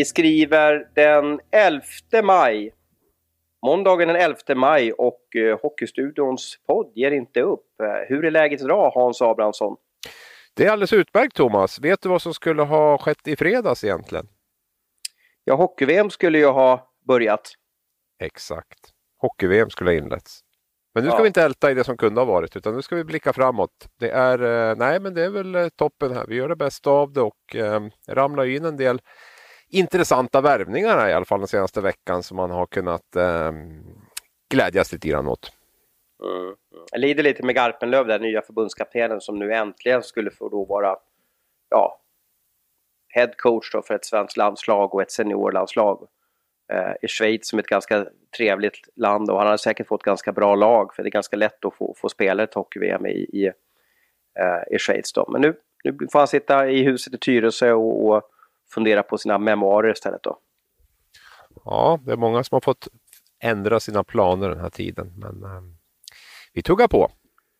Vi skriver den 11 maj. Måndagen den 11 maj och uh, Hockeystudions podd ger inte upp. Uh, hur är läget idag Hans Abrahamsson? Det är alldeles utmärkt Thomas. Vet du vad som skulle ha skett i fredags egentligen? Ja, hockey-VM skulle ju ha börjat. Exakt. Hockey-VM skulle ha inletts. Men nu ska ja. vi inte älta i det som kunde ha varit utan nu ska vi blicka framåt. Det är, nej men det är väl toppen här. Vi gör det bästa av det och eh, ramlar in en del intressanta värvningar i alla fall den senaste veckan som man har kunnat eh, glädjas lite grann åt. Mm. Jag lider lite med Garpenlöv, den nya förbundskaptenen som nu äntligen skulle få då vara ja, head coach då för ett svenskt landslag och ett seniorlandslag eh, i Schweiz som är ett ganska trevligt land och han har säkert fått ganska bra lag för det är ganska lätt att få, få spela ett hockey-VM i, i, eh, i Schweiz. Då. Men nu, nu får han sitta i huset i Tyresö och, och fundera på sina memoarer istället då. Ja, det är många som har fått ändra sina planer den här tiden. Men eh, vi tuggar på.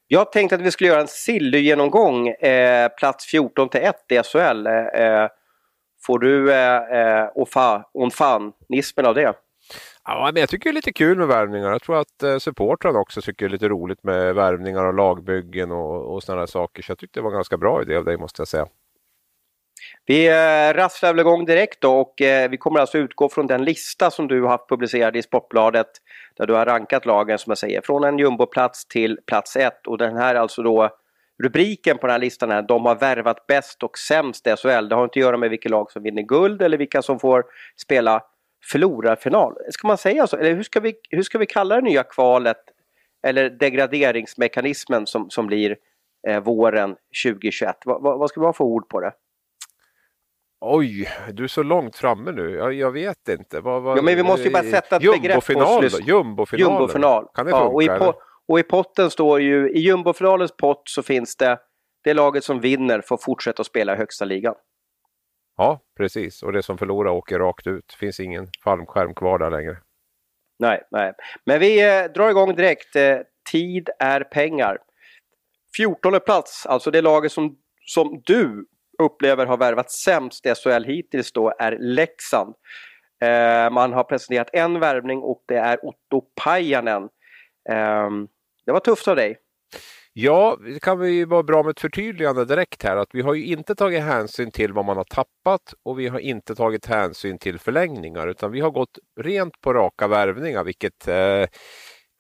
Jag tänkte att vi skulle göra en Silly-genomgång, eh, plats 14 till 1 i SHL. Eh, får du eh, eh, fan-nismen av det? Ja, men jag tycker det är lite kul med värvningar. Jag tror att eh, supportrarna också tycker det är lite roligt med värvningar och lagbyggen och, och sådana saker. Så jag tyckte det var en ganska bra idé av dig måste jag säga. Vi eh, rasslar väl igång direkt då och eh, vi kommer alltså utgå från den lista som du har haft publicerad i Sportbladet där du har rankat lagen som jag säger från en jumboplats till plats 1 och den här alltså då rubriken på den här listan är De har värvat bäst och sämst i SHL. Det har inte att göra med vilka lag som vinner guld eller vilka som får spela förlorarfinal. Ska man säga så? Eller hur ska vi, hur ska vi kalla det nya kvalet eller degraderingsmekanismen som, som blir eh, våren 2021? Va, va, vad ska vi ha för ord på det? Oj, du är så långt framme nu. Jag, jag vet inte. Vad, vad, ja, men vi måste ju bara sätta ett begrepp på oss. Jumbofinal Jumbofinal. Kan det funka? Ja, och, i po och i potten står ju, i jumbofinalens pott så finns det, det laget som vinner får fortsätta att spela i högsta ligan. Ja, precis. Och det som förlorar åker rakt ut. Det finns ingen fallskärm kvar där längre. Nej, nej. Men vi eh, drar igång direkt. Eh, tid är pengar. 14 plats, alltså det laget som, som du upplever har värvat sämst i SHL hittills då är Leksand. Eh, man har presenterat en värvning och det är Otto Pajanen. Eh, det var tufft av dig. Ja, det kan ju vara bra med ett förtydligande direkt här att vi har ju inte tagit hänsyn till vad man har tappat och vi har inte tagit hänsyn till förlängningar utan vi har gått rent på raka värvningar vilket eh,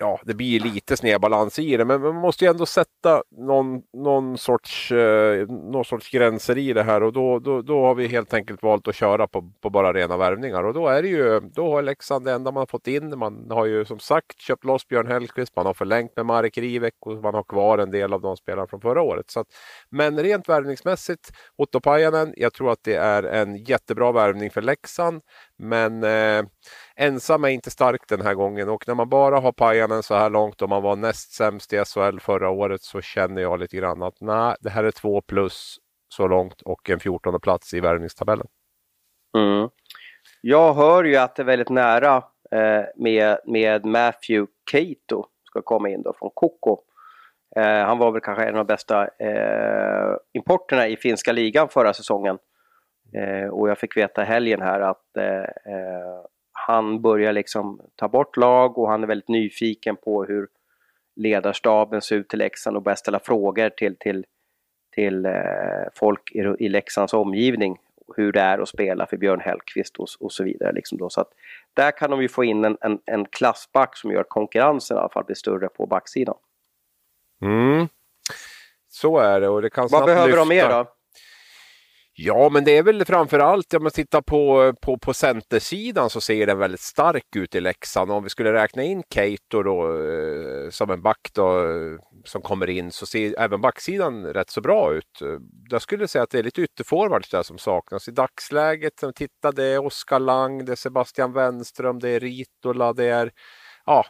ja, det blir lite snedbalans i det, men man måste ju ändå sätta någon, någon, sorts, eh, någon sorts gränser i det här och då, då, då har vi helt enkelt valt att köra på, på bara rena värvningar och då är det ju, då har Leksand det enda man har fått in. Man har ju som sagt köpt loss Björn Hellkvist, man har förlängt med Marek Rivek och man har kvar en del av de spelarna från förra året. Så att, men rent värvningsmässigt, Otto Pajanen, jag tror att det är en jättebra värvning för Leksand, men eh, ensam är inte stark den här gången och när man bara har Pajanen så här långt och man var näst sämst i SHL förra året så känner jag lite grann att nej, det här är två plus så långt och en 14 plats i värvningstabellen. Mm. Jag hör ju att det är väldigt nära eh, med, med Matthew Keito ska komma in då från Koko. Eh, han var väl kanske en av de bästa eh, importerna i finska ligan förra säsongen. Eh, och jag fick veta helgen här att eh, eh, han börjar liksom ta bort lag och han är väldigt nyfiken på hur ledarstaben ser ut i Leksand och börjar ställa frågor till, till, till eh, folk i, i Leksands omgivning. Hur det är att spela för Björn Hellkvist och, och så vidare. Liksom då. Så att där kan de ju få in en, en, en klassback som gör att konkurrensen i alla fall blir större på backsidan. Mm. Så är det och det kan Vad behöver lyfta. de mer då? Ja, men det är väl framförallt om man tittar på, på, på centersidan så ser den väldigt stark ut i Leksand. Om vi skulle räkna in Keito då eh, som en back då, eh, som kommer in så ser även backsidan rätt så bra ut. Eh, jag skulle säga att det är lite ytterforwards där som saknas i dagsläget. Titta, det är Oskar Lang, det är Sebastian Wenström, det är Ritola, det är ja,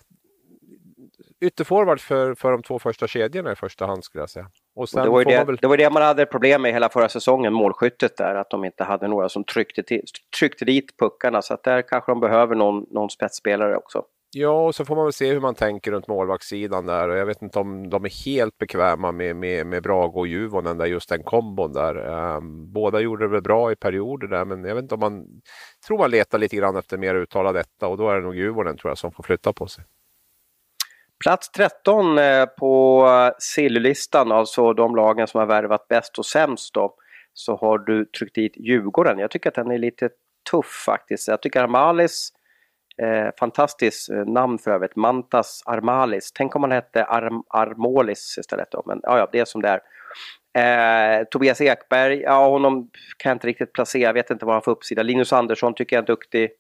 ytterforward för, för de två första kedjorna i första hand skulle jag säga. Och och det, var det, väl... det var det man hade problem med hela förra säsongen, målskyttet där, att de inte hade några som tryckte, till, tryckte dit puckarna. Så att där kanske de behöver någon, någon spetsspelare också. Ja, och så får man väl se hur man tänker runt målvaktssidan där. Och jag vet inte om de är helt bekväma med, med, med Brage och Juvonen, där just den kombon där. Um, båda gjorde det väl bra i perioder där, men jag vet inte om man... tror man letar lite grann efter mer uttalad detta och då är det nog Juvonen tror jag som får flytta på sig. Plats 13 eh, på sillylistan, alltså de lagen som har värvat bäst och sämst då, så har du tryckt dit Djurgården. Jag tycker att den är lite tuff faktiskt. Jag tycker Armalis Eh, fantastiskt eh, namn för övrigt, Mantas Armalis. Tänk om han hette Arm Armolis istället då, men ja, ja, det är som det är. Eh, Tobias Ekberg, ja honom kan jag inte riktigt placera, jag vet inte vad han får uppsida. Linus Andersson tycker jag är en duktig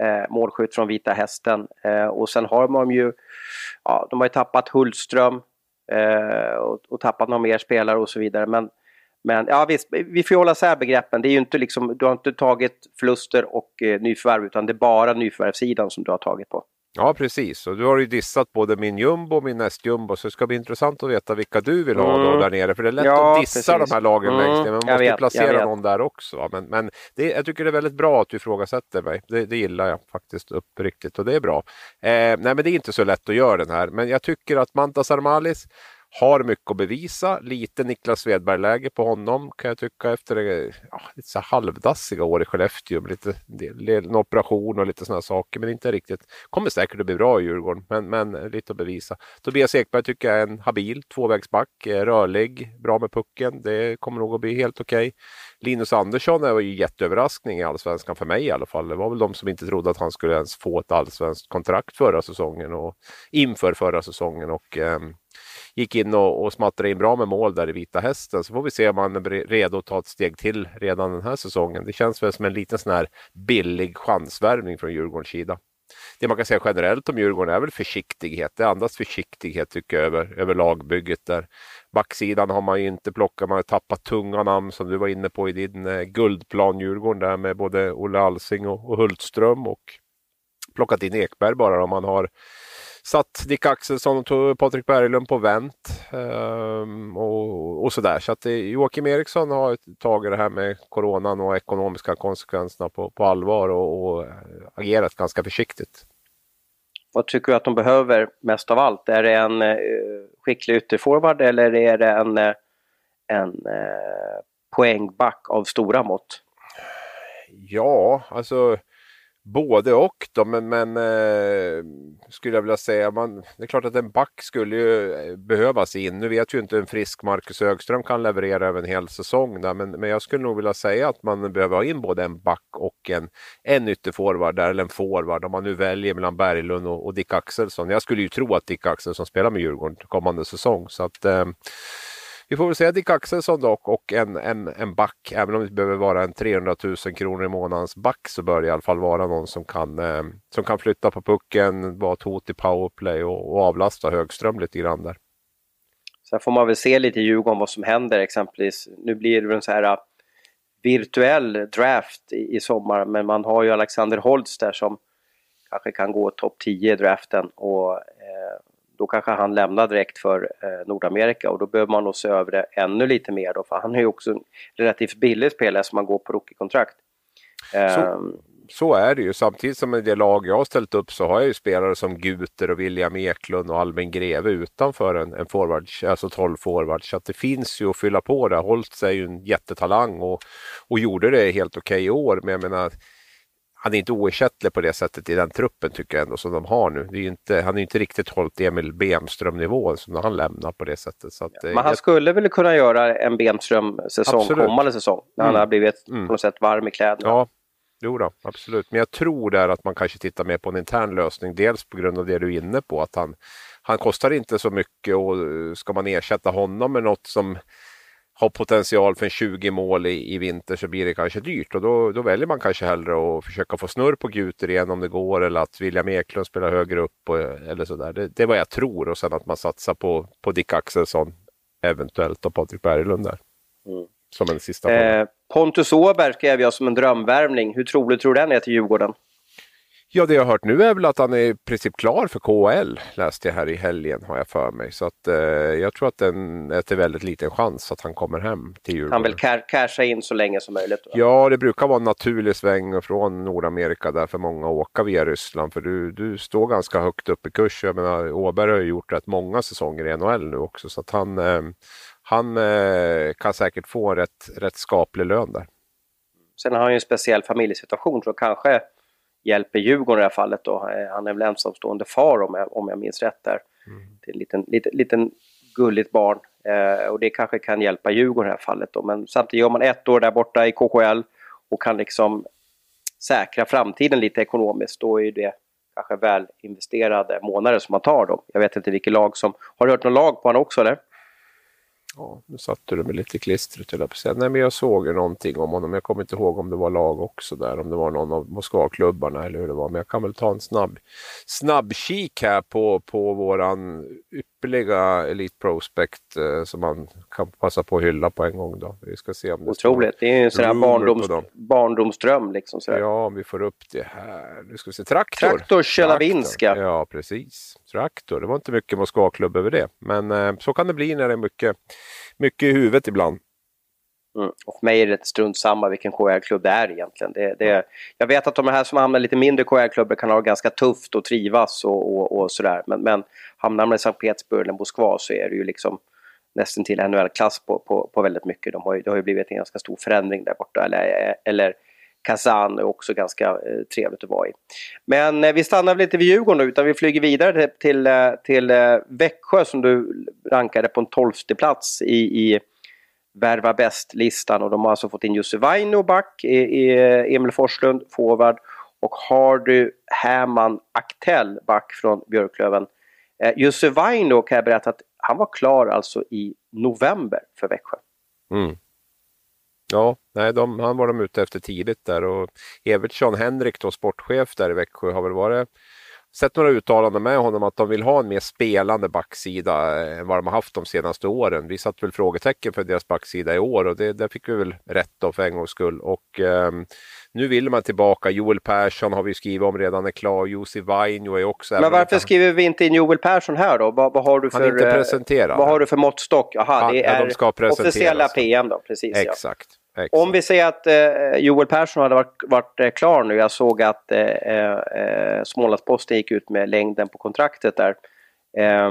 eh, målskytt från Vita Hästen. Eh, och sen har de ju, ja, de har ju tappat Hultström eh, och, och tappat några mer spelare och så vidare. Men men ja visst, vi får hålla isär begreppen. Det är ju inte liksom, du har inte tagit förluster och eh, nyförvärv utan det är bara nyförvärvssidan som du har tagit på. Ja precis, och du har ju dissat både min jumbo och min nästjumbo så det ska bli intressant att veta vilka du vill ha mm. då där nere. För det är lätt ja, att dissa precis. de här lagen mm. längst ner, men man måste vet, placera någon där också. Men, men det, jag tycker det är väldigt bra att du ifrågasätter mig. Det, det gillar jag faktiskt uppriktigt och det är bra. Eh, nej men det är inte så lätt att göra den här, men jag tycker att Mantas Armalis har mycket att bevisa. Lite Niklas Svedberg-läge på honom kan jag tycka efter eh, ja, lite så halvdassiga år i Skellefteå. Med lite, en operation och lite sådana saker. Men inte riktigt. Kommer säkert att bli bra i Djurgården. Men, men eh, lite att bevisa. Tobias Ekberg tycker jag är en habil tvåvägsback. Eh, rörlig, bra med pucken. Det kommer nog att bli helt okej. Okay. Linus Andersson var ju jätteöverraskning i allsvenskan för mig i alla fall. Det var väl de som inte trodde att han skulle ens få ett allsvenskt kontrakt förra säsongen och inför förra säsongen. Och, eh, gick in och, och smattrade in bra med mål där i Vita Hästen. Så får vi se om han är redo att ta ett steg till redan den här säsongen. Det känns väl som en liten sån här billig chansvärvning från Djurgårdens sida. Det man kan säga generellt om Djurgården är väl försiktighet. Det andas försiktighet tycker jag över, över lagbygget där. Backsidan har man ju inte plockat, man har tappat tunga namn som du var inne på i din eh, guldplan Djurgården där med både Olle Alsing och, och Hultström och plockat in Ekberg bara om man har satt Dick Axelsson och Patrik Berglund på vänt um, och, och sådär. Så att det, Joakim Eriksson har tagit det här med coronan och ekonomiska konsekvenserna på, på allvar och, och agerat ganska försiktigt. Vad tycker du att de behöver mest av allt? Är det en eh, skicklig ytterforward eller är det en, eh, en eh, poängback av stora mått? Ja, alltså Både och då, men, men eh, skulle jag vilja säga. Man, det är klart att en back skulle ju eh, behövas in. Nu vet ju inte en frisk Marcus Högström kan leverera över en hel säsong. Där, men, men jag skulle nog vilja säga att man behöver ha in både en back och en, en ytterforward där, eller en forward. Om man nu väljer mellan Berglund och, och Dick Axelsson. Jag skulle ju tro att Dick Axelsson spelar med Djurgården kommande säsong. Så att eh, vi får väl säga Dick Axelsson dock och en, en, en back. Även om det behöver vara en 300 000 kronor i månadens back så bör det i alla fall vara någon som kan, eh, som kan flytta på pucken, vara ett hot i powerplay och, och avlasta Högström lite grann där. Sen får man väl se lite i Djurgården vad som händer exempelvis. Nu blir det väl en så här eh, virtuell draft i, i sommar men man har ju Alexander Holtz där som kanske kan gå topp 10 i draften och eh, då kanske han lämnar direkt för eh, Nordamerika och då behöver man nog se över det ännu lite mer då för han är ju också en relativt billig spelare som man går på rookie-kontrakt. Så, um, så, är det ju. Samtidigt som i det lag jag har ställt upp så har jag ju spelare som Guter och William Eklund och Albin Greve utanför en, en forward, alltså 12 forwards. Så att det finns ju att fylla på där. Holtz är ju en jättetalang och, och gjorde det helt okej okay i år. Men jag menar han är inte oersättlig på det sättet i den truppen tycker jag ändå som de har nu. Det är inte, han är inte riktigt hållit Emil Bemström-nivån som han lämnar på det sättet. Så att, ja, men han jag... skulle väl kunna göra en Bemström-säsong kommande säsong när mm. han har blivit mm. på något sätt varm i kläderna. Ja, jo då, absolut. Men jag tror där att man kanske tittar mer på en intern lösning. Dels på grund av det du är inne på att han, han kostar inte så mycket och ska man ersätta honom med något som har potential för en 20 mål i, i vinter så blir det kanske dyrt och då, då väljer man kanske hellre att försöka få snurr på Guter igen om det går eller att William Eklund spelar högre upp och, eller sådär. Det, det är vad jag tror och sen att man satsar på, på Dick Axelsson eventuellt och Patrik Berglund där. Mm. Som en sista eh, Pontus Åberg skrev jag som en drömvärvning. Hur troligt tror du den är till Djurgården? Ja, det jag har hört nu är väl att han är i princip klar för KHL, läste jag här i helgen har jag för mig. Så att eh, jag tror att den är till väldigt liten chans att han kommer hem till Djurgården. Han vill casha in så länge som möjligt? Va? Ja, det brukar vara en naturlig sväng från Nordamerika där för många åka via Ryssland. För du, du står ganska högt upp i kurs. Jag menar, Åberg har ju gjort rätt många säsonger i NHL nu också. Så att han, eh, han eh, kan säkert få rätt, rätt skaplig lön där. Sen har han ju en speciell familjesituation så kanske hjälper Djurgården i det här fallet då. Eh, han är väl ensamstående far om jag, om jag minns rätt där. Mm. Till en liten, liten, liten gulligt barn. Eh, och det kanske kan hjälpa Djurgården i det här fallet då. Men samtidigt gör man ett år där borta i KHL och kan liksom säkra framtiden lite ekonomiskt. Då är det kanske väl investerade månader som man tar då. Jag vet inte vilket lag som... Har du hört något lag på honom också eller? Ja, nu satte du mig lite klistret höll jag på Nej, men jag såg ju någonting om honom. Jag kommer inte ihåg om det var lag också där, om det var någon av Moskvaklubbarna eller hur det var. Men jag kan väl ta en snabb, snabb kik här på, på våran ypperliga Elite Prospect eh, som man kan passa på att hylla på en gång. Då. Vi ska se om det Otroligt, det är en sån här barndoms, barndomsdröm. Liksom, sådär. Ja, om vi får upp det här. Nu ska vi se, Traktor. Traktor Tjelavinska. Ja, precis. Traktor, det var inte mycket Moskvaklubb över det. Men eh, så kan det bli när det är mycket, mycket i huvudet ibland. Mm. Och för mig är det strunt samma vilken KHL-klubb det är egentligen. Det, det, jag vet att de här som hamnar lite mindre KHL-klubbar kan ha det ganska tufft och trivas och, och, och sådär. Men, men hamnar man i Sankt Petersburg eller Moskva så är det ju liksom nästan till NHL-klass på, på, på väldigt mycket. De har ju, det har ju blivit en ganska stor förändring där borta. Eller, eller Kazan är också ganska eh, trevligt att vara i. Men eh, vi stannar väl inte vid Djurgården då utan vi flyger vidare till, till, eh, till eh, Växjö som du rankade på en tolfte plats i, i värva bäst-listan och de har alltså fått in Jussi Vaino back, i, e-, i e-, Emil Forslund forward och har du Aktell back från Björklöven. Eh, Jussi Vaino kan jag berätta att han var klar alltså i november för Växjö. Mm. Ja, nej, de, han var de ute efter tidigt där och Evertsson Henrik, då, sportchef där i Växjö, har väl varit sett några uttalanden med honom att de vill ha en mer spelande backsida än vad de har haft de senaste åren. Vi satte väl frågetecken för deras backsida i år och det, där fick vi väl rätt då för en gångs skull. Och eh, nu vill man tillbaka. Joel Persson har vi skrivit om redan är klar. Jussi Vainio är också... Men varför skriver vi inte in Joel Persson här då? Vad, vad har du för... Han är inte eh, presenterad. Vad har du för måttstock? Jaha, det är de officiella PM då, precis. Exakt. Ja. Exakt. Om vi säger att eh, Joel Persson hade varit, varit eh, klar nu. Jag såg att eh, eh, Smålandsposten gick ut med längden på kontraktet där. Eh,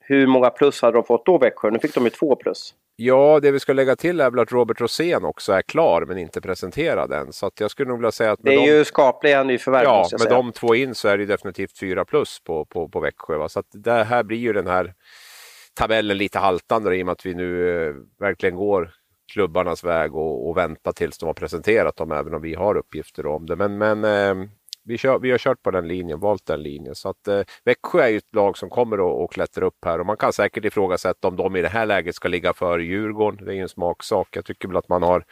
hur många plus hade de fått då Växjö? Nu fick de ju två plus. Ja, det vi ska lägga till är väl att Robert Rosén också är klar men inte presenterad än. Så jag skulle nog vilja säga att... det är de... ju skapliga nyförvärv. Ja, med säga. de två in så är det definitivt fyra plus på, på, på Växjö. Va? Så att det här blir ju den här tabellen lite haltande i och med att vi nu eh, verkligen går klubbarnas väg och, och vänta tills de har presenterat dem, även om vi har uppgifter om det. Men, men eh, vi, kör, vi har kört på den linjen, valt den linjen. Så att eh, Växjö är ju ett lag som kommer att klättra upp här och man kan säkert ifrågasätta om de i det här läget ska ligga före Djurgården. Det är ju en smaksak. Jag tycker väl att man har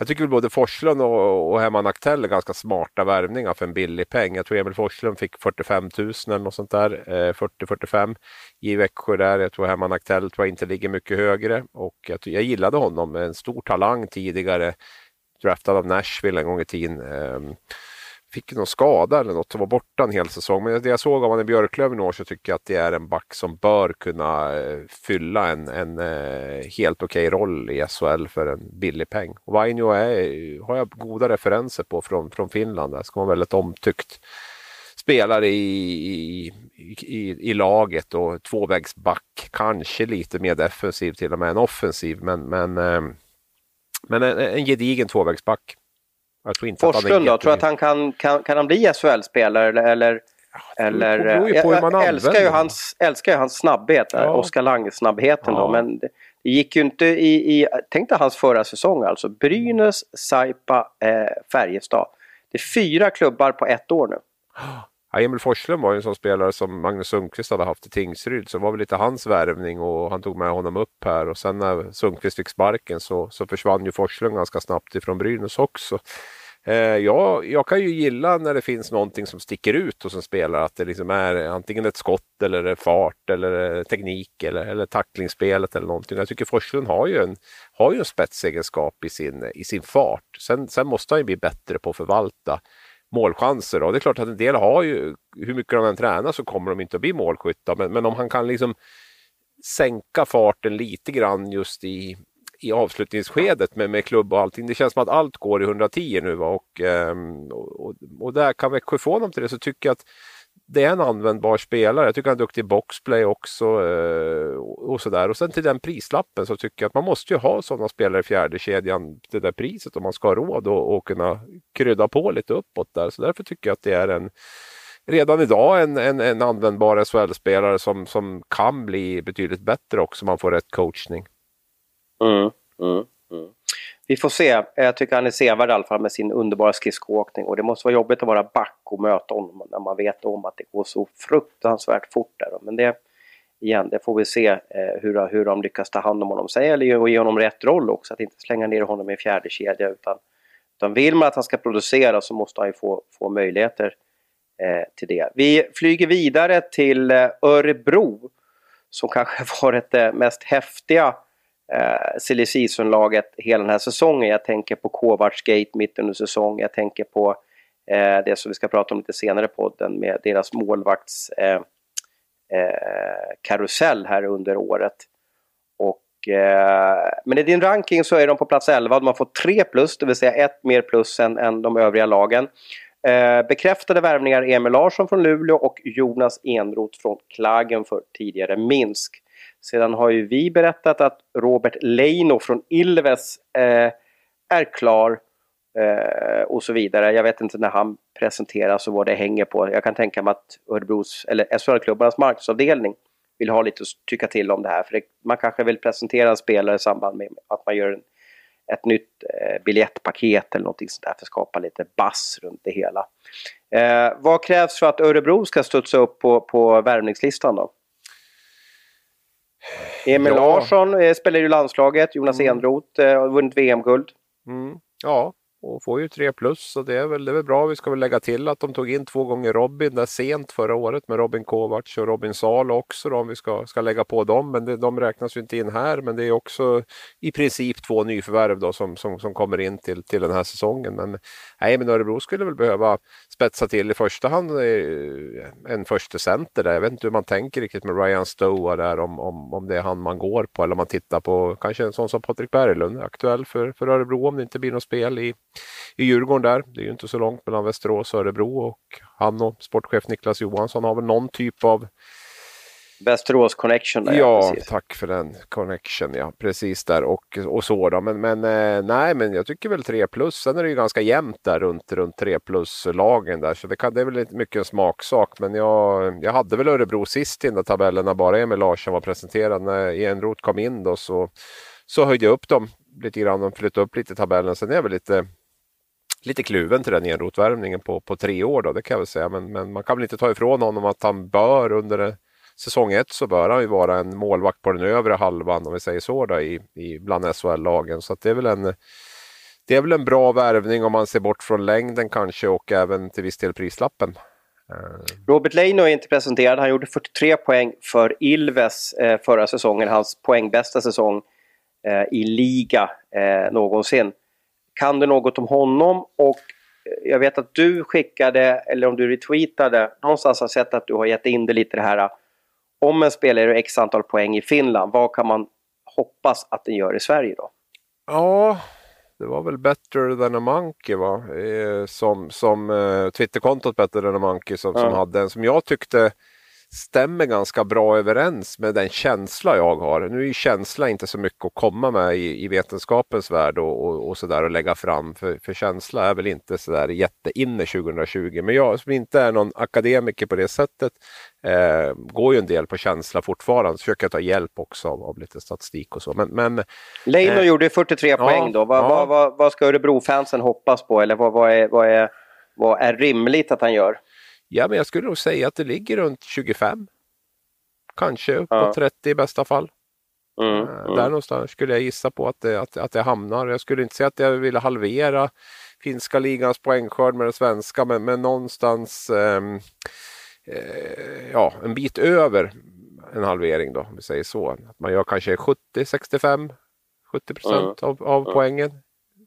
jag tycker både Forslund och, och Hemman Aktell är ganska smarta värvningar för en billig peng. Jag tror Emil Forslund fick 45 000 eller något sånt där, eh, 40-45 i Växjö där. Jag tror Hemman Aktell tror jag inte ligger mycket högre och jag, jag gillade honom, en stor talang tidigare, draftad av Nashville en gång i tiden. Ehm, Fick någon skada eller något och var borta en hel säsong. Men det jag såg av honom i Björklöven i år så tycker jag att det är en back som bör kunna eh, fylla en, en eh, helt okej okay roll i SHL för en billig peng. Och Vainio är, har jag goda referenser på från, från Finland. Det ska vara väldigt omtyckt spelare i, i, i, i, laget och tvåvägsback. Kanske lite mer defensiv till och med än offensiv. Men, men, eh, men en, en gedigen tvåvägsback. Jag tror inte Forslund då, tror att han kan, kan, kan han bli SHL-spelare eller, eller Ja, eller, jag, jag älskar, ju hans, älskar ju hans snabbhet, ja. Oskar Lange-snabbheten ja. då. Men det gick ju inte i, i tänk dig hans förra säsong alltså. Brynäs, Saipa, eh, Färjestad. Det är fyra klubbar på ett år nu. Ja, Emil Forslund var ju en sån spelare som Magnus Sundqvist hade haft i Tingsryd. Så det var väl lite hans värvning och han tog med honom upp här. Och sen när Sundqvist fick sparken så, så försvann ju Forslund ganska snabbt ifrån Brynäs också. Eh, jag, jag kan ju gilla när det finns någonting som sticker ut hos en spelare. Att det liksom är antingen ett skott eller fart eller eh, teknik eller, eller tacklingsspelet eller någonting. Jag tycker Forslund har ju en, har ju en spetsegenskap i sin, i sin fart. Sen, sen måste han ju bli bättre på att förvalta målchanser. Och det är klart att en del har ju, hur mycket de än tränar så kommer de inte att bli målskyttar. Men, men om han kan liksom sänka farten lite grann just i, i avslutningsskedet med, med klubb och allting. Det känns som att allt går i 110 nu. Va? Och, ehm, och, och, och där kan Växjö få dem till det så tycker jag att det är en användbar spelare. Jag tycker han är duktig i boxplay också. Eh, och sådär. Och sen till den prislappen så tycker jag att man måste ju ha sådana spelare i fjärde kedjan till det där priset om man ska ha råd och, och kunna krydda på lite uppåt där. Så därför tycker jag att det är en redan idag en, en, en användbar SHL-spelare som, som kan bli betydligt bättre också om man får rätt coachning. Mm, mm. Vi får se. Jag tycker han är sevärd i alla fall med sin underbara skridskoåkning och det måste vara jobbigt att vara back och möta honom när man vet om att det går så fruktansvärt fort där. Men det, igen, det får vi se eh, hur, hur de lyckas ta hand om honom. Sen gäller ju att ge honom rätt roll också, att inte slänga ner honom i en fjärde kedja utan, utan vill man att han ska producera så måste han ju få, få möjligheter eh, till det. Vi flyger vidare till eh, Örebro som kanske varit det eh, mest häftiga eh, silly season-laget hela den här säsongen. Jag tänker på Kovacs Gate mitt under säsongen. Jag tänker på eh, det som vi ska prata om lite senare i podden med deras målvakts eh, eh karusell här under året. Och, eh, men i din ranking så är de på plats 11. De har fått 3 plus, det vill säga ett mer plus än, än de övriga lagen. Eh, bekräftade värvningar Emil Larsson från Luleå och Jonas Enroth från Klagen för tidigare Minsk. Sedan har ju vi berättat att Robert Leino från Ilves eh, är klar eh, och så vidare. Jag vet inte när han presenteras och vad det hänger på. Jag kan tänka mig att Örebros, eller SHL-klubbarnas marknadsavdelning vill ha lite att tycka till om det här. För det, man kanske vill presentera en spelare i samband med att man gör en, ett nytt eh, biljettpaket eller någonting sånt där för att skapa lite bass runt det hela. Eh, vad krävs för att Örebro ska studsa upp på, på värvningslistan då? Emil ja. Larsson eh, spelar ju landslaget, Jonas mm. Enroth eh, har vunnit VM-guld. Mm. Ja, och får ju tre plus så det är, väl, det är väl bra. Vi ska väl lägga till att de tog in två gånger Robin där sent förra året med Robin Kovacs och Robin Salo också då, om vi ska, ska lägga på dem. Men det, de räknas ju inte in här men det är också i princip två nyförvärv då som, som, som kommer in till, till den här säsongen. Men, nej, men Örebro skulle väl behöva spetsa till i första hand eh, en första center där. Jag vet inte hur man tänker riktigt med Ryan Stoa där om, om, om det är han man går på eller om man tittar på kanske en sån som Patrik Berglund, aktuell för, för Örebro om det inte blir något spel i i Djurgården där. Det är ju inte så långt mellan Västerås och Örebro och han och sportchef Niklas Johansson har väl någon typ av Västerås connection. Där, ja, ja tack för den connection. Ja, precis där och, och så då. Men, men eh, nej, men jag tycker väl 3 plus. Sen är det ju ganska jämnt där runt, runt 3 plus lagen där, så det, kan, det är väl inte mycket en smaksak. Men jag, jag hade väl Örebro sist i den där tabellen när bara Emil Larsson var presenterad. När Enroth kom in då så, så höjde jag upp dem lite grann och flyttade upp lite i tabellen. Sen är jag väl lite lite kluven till den enrotvärvningen på, på tre år då, det kan jag väl säga. Men, men man kan väl inte ta ifrån honom att han bör under säsong ett så bör han ju vara en målvakt på den övre halvan om vi säger så då, i, i bland SHL-lagen. Så det är väl en det är väl en bra värvning om man ser bort från längden kanske och även till viss del prislappen. Eh. Robert Leino är inte presenterad. Han gjorde 43 poäng för Ilves eh, förra säsongen. Hans poängbästa säsong eh, i liga någonsin. Kan du något om honom? Och jag vet att du skickade, eller om du retweetade, någonstans har sett att du har gett in det lite det här. Om en spelare gör x antal poäng i Finland, vad kan man hoppas att den gör i Sverige då? Ja, det var väl Better than a Monkey va? Eh, som, som eh, Twitterkontot Better than a Monkey som, ja. som hade en som jag tyckte stämmer ganska bra överens med den känsla jag har. Nu är ju känsla inte så mycket att komma med i, i vetenskapens värld och, och, och sådär och lägga fram. För, för känsla är väl inte sådär jätteinne 2020. Men jag som inte är någon akademiker på det sättet eh, går ju en del på känsla fortfarande. Försöker ta hjälp också av, av lite statistik och så. Men, men, Leino eh, gjorde 43 poäng då. Vad, ja. vad, vad, vad ska Örebro-fansen hoppas på? Eller vad, vad, är, vad, är, vad är rimligt att han gör? Ja, men jag skulle nog säga att det ligger runt 25. Kanske uppåt ja. 30 i bästa fall. Mm, eh, mm. Där någonstans skulle jag gissa på att det, att, att det hamnar. Jag skulle inte säga att jag ville halvera finska ligans poängskörd med den svenska, men, men någonstans ehm, eh, ja, en bit över en halvering då, om vi säger så. Att man gör kanske 70, 65, 70 procent mm. av, av mm. poängen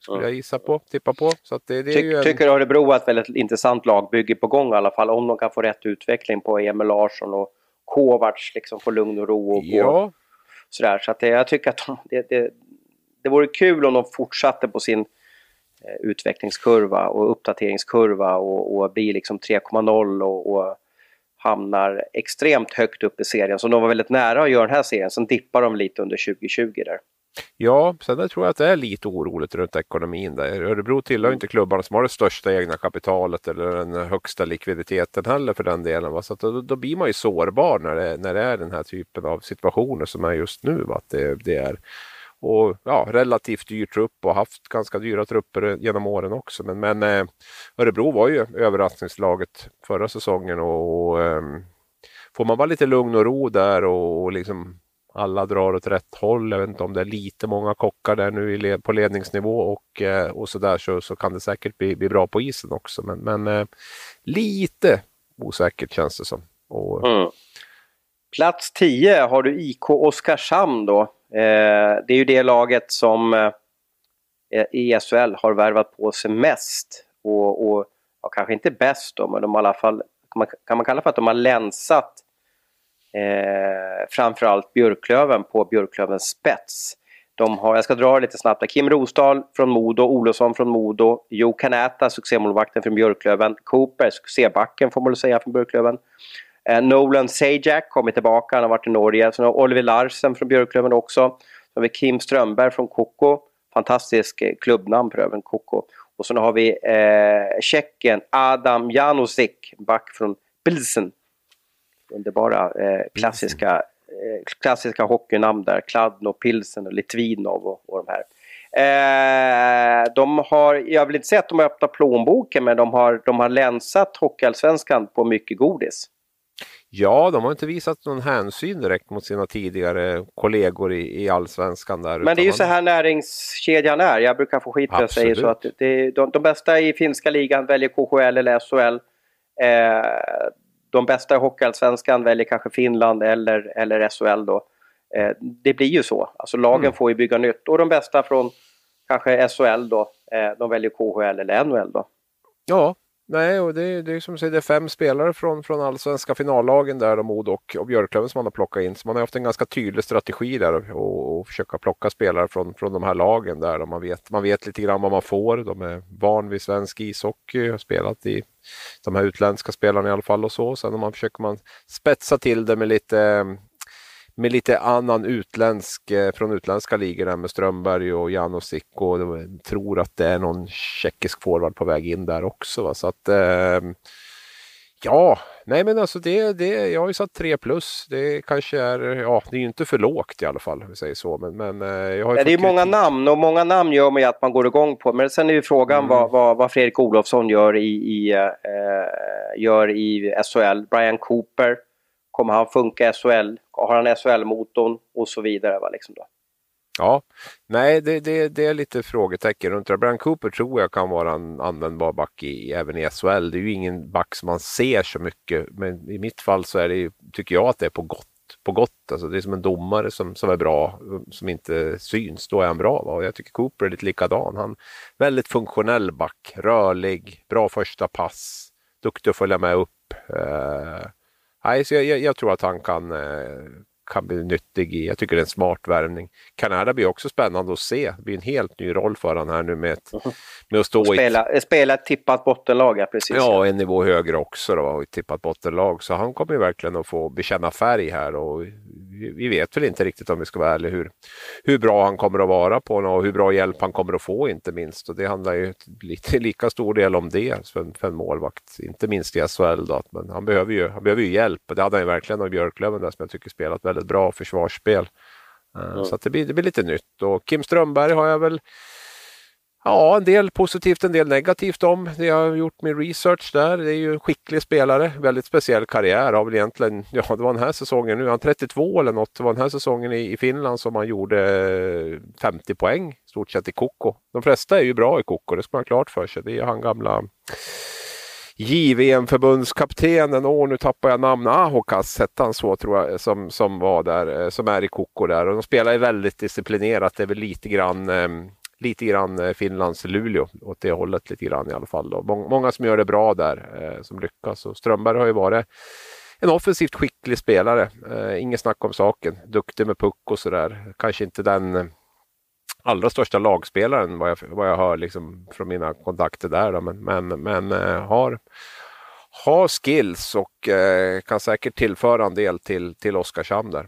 skulle jag gissa på, tippa på. Så det, det Ty, en... Tycker Örebro har ett väldigt intressant lagbygge på gång i alla fall. Om de kan få rätt utveckling på Emil Larsson och Kovacs liksom få lugn och ro. Och ja. sådär. Så att det, jag tycker att de, det, det, det vore kul om de fortsatte på sin eh, utvecklingskurva och uppdateringskurva och, och blir liksom 3,0 och, och hamnar extremt högt upp i serien. Så de var väldigt nära att göra den här serien. Sen dippar de lite under 2020 där. Ja, sen där tror jag att det är lite oroligt runt ekonomin. Där. Örebro tillhör mm. inte klubbarna som har det största egna kapitalet eller den högsta likviditeten heller för den delen. Va? Så då, då, blir man ju sårbar när det, när det är den här typen av situationer som är just nu. Va? Att det, det är och ja, relativt dyr trupp och haft ganska dyra trupper genom åren också. Men, men eh, Örebro var ju överraskningslaget förra säsongen och, och eh, får man bara lite lugn och ro där och, och liksom alla drar åt rätt håll. Jag vet inte om det är lite många kockar där nu led, på ledningsnivå och, eh, och så där så, så kan det säkert bli, bli bra på isen också. Men, men eh, lite osäkert känns det som. Och, eh, mm. Plats 10 har du IK Oskarshamn då. Eh, det är ju det laget som eh, i SHL har värvat på sig mest. Och, och ja, kanske inte bäst då, men de har i alla fall, kan man, kan man kalla för att de har länsat eh, framförallt Björklöven på Björklövens spets. De har, jag ska dra lite snabbt. Kim Rosdahl från Modo, Olofsson från Modo, Jo Kanäta, succémålvakten från Björklöven, Cooper, succébacken får man väl säga från Björklöven. Eh, Nolan Sajak kommer tillbaka, han har varit i Norge. Sen har Oliver Larsen från Björklöven också. Sen har vi Kim Strömberg från Koko. Fantastisk eh, klubbnamn för övrigt, Koko. Och sen har vi eh, Tjeckien Adam Janusik, back från Pilsen. Underbara eh, klassiska, eh, klassiska hockeynamn där. Kladno, Pilsen och Litvinov och, och de här. Eh, de har, jag vill inte säga att de har öppnat plånboken men de har, de har länsat Hockeyallsvenskan på mycket godis. Ja, de har inte visat någon hänsyn direkt mot sina tidigare kollegor i, i allsvenskan. Där, Men det är ju så här näringskedjan är. Jag brukar få skit när jag säger så. att det, de, de bästa i finska ligan väljer KHL eller SHL. Eh, de bästa i Hockeyallsvenskan väljer kanske Finland eller, eller SHL då. Eh, det blir ju så. Alltså lagen mm. får ju bygga nytt. Och de bästa från kanske SHL då, eh, de väljer KHL eller NHL då. Ja, Nej, och det, det är som säger, det är fem spelare från, från allsvenska finallagen där, och Mod och, och Björklöven som man har plockat in. Så man har haft en ganska tydlig strategi där och, och försöka plocka spelare från, från de här lagen där. Och man, vet, man vet lite grann vad man får. De är van vid svensk ishockey, har spelat i de här utländska spelarna i alla fall och så. Sen man försöker man spetsa till det med lite med lite annan utländsk, eh, från utländska ligor med Strömberg och Janosik och tror att det är någon tjeckisk forward på väg in där också. Va? Så att eh, Ja, nej men alltså det, det, jag har ju satt 3 plus. Det kanske är, ja det är ju inte för lågt i alla fall, om vi säger så. Men, men eh, jag har ja, det är många namn och många namn gör man ju att man går igång på. Men sen är ju frågan mm. vad, vad, vad, Fredrik Olofsson gör i, i, äh, gör i SHL. Brian Cooper Kommer han funka i SHL? Har han SHL-motorn? Och så vidare. Va, liksom då. Ja, nej det, det, det, är lite frågetecken runt det. Brian Cooper tror jag kan vara en användbar back i, även i SHL. Det är ju ingen back som man ser så mycket, men i mitt fall så är det, tycker jag att det är på gott. På gott. Alltså det är som en domare som, som är bra, som inte syns. Då är han bra. Va? Och jag tycker Cooper är lite likadan. Han väldigt funktionell back, rörlig, bra första pass, duktig att följa med upp. Eh, Nej, så jag, jag, jag, tror att han kan, eh, kan bli nyttig i. Jag tycker det är en smart värvning. Kanada blir också spännande att se. Det blir en helt ny roll för honom här nu med, ett, mhm. med att stå spela, i... Spela ett tippat bottenlag, ja precis. Ja, en nivå högre också då, ett tippat bottenlag. Så han kommer ju verkligen att få bekänna färg här och vi vet väl inte riktigt om vi ska vara ärliga hur, hur bra han kommer att vara på och hur bra hjälp han kommer att få inte minst. Och det handlar ju lite lika stor del om det för, för en målvakt, inte minst i SHL. Då. Men han behöver, ju, han behöver ju hjälp och det hade han ju verkligen av Björklöven där, som jag tycker spelat väldigt bra försvarsspel. Mm. Så det, blir, det blir lite nytt och Kim Strömberg har jag väl Ja, en del positivt, en del negativt om. Det jag har gjort min research där. Det är ju en skicklig spelare, väldigt speciell karriär. Har väl egentligen, ja det var den här säsongen nu, han 32 eller något. Det var den här säsongen i, i Finland som han gjorde eh, 50 poäng, stort sett i Koko. De flesta är ju bra i Koko, det ska man ha klart för sig. Det är han gamla JVM-förbundskaptenen, åh nu tappar jag namn, ah, Ahokas hette han så tror jag, som, som var där, eh, som är i Koko där. Och de spelar ju väldigt disciplinerat, det är väl lite grann ehm, lite grann eh, Finlands Luleå åt det hållet lite grann i alla fall. Då. Många som gör det bra där, eh, som lyckas. Och Strömberg har ju varit en offensivt skicklig spelare. Eh, inget snack om saken. Duktig med puck och sådär. Kanske inte den eh, allra största lagspelaren vad jag, vad jag hör liksom från mina kontakter där. Då. Men, men, men eh, har, har skills och eh, kan säkert tillföra en del till, till Oskarshamn där.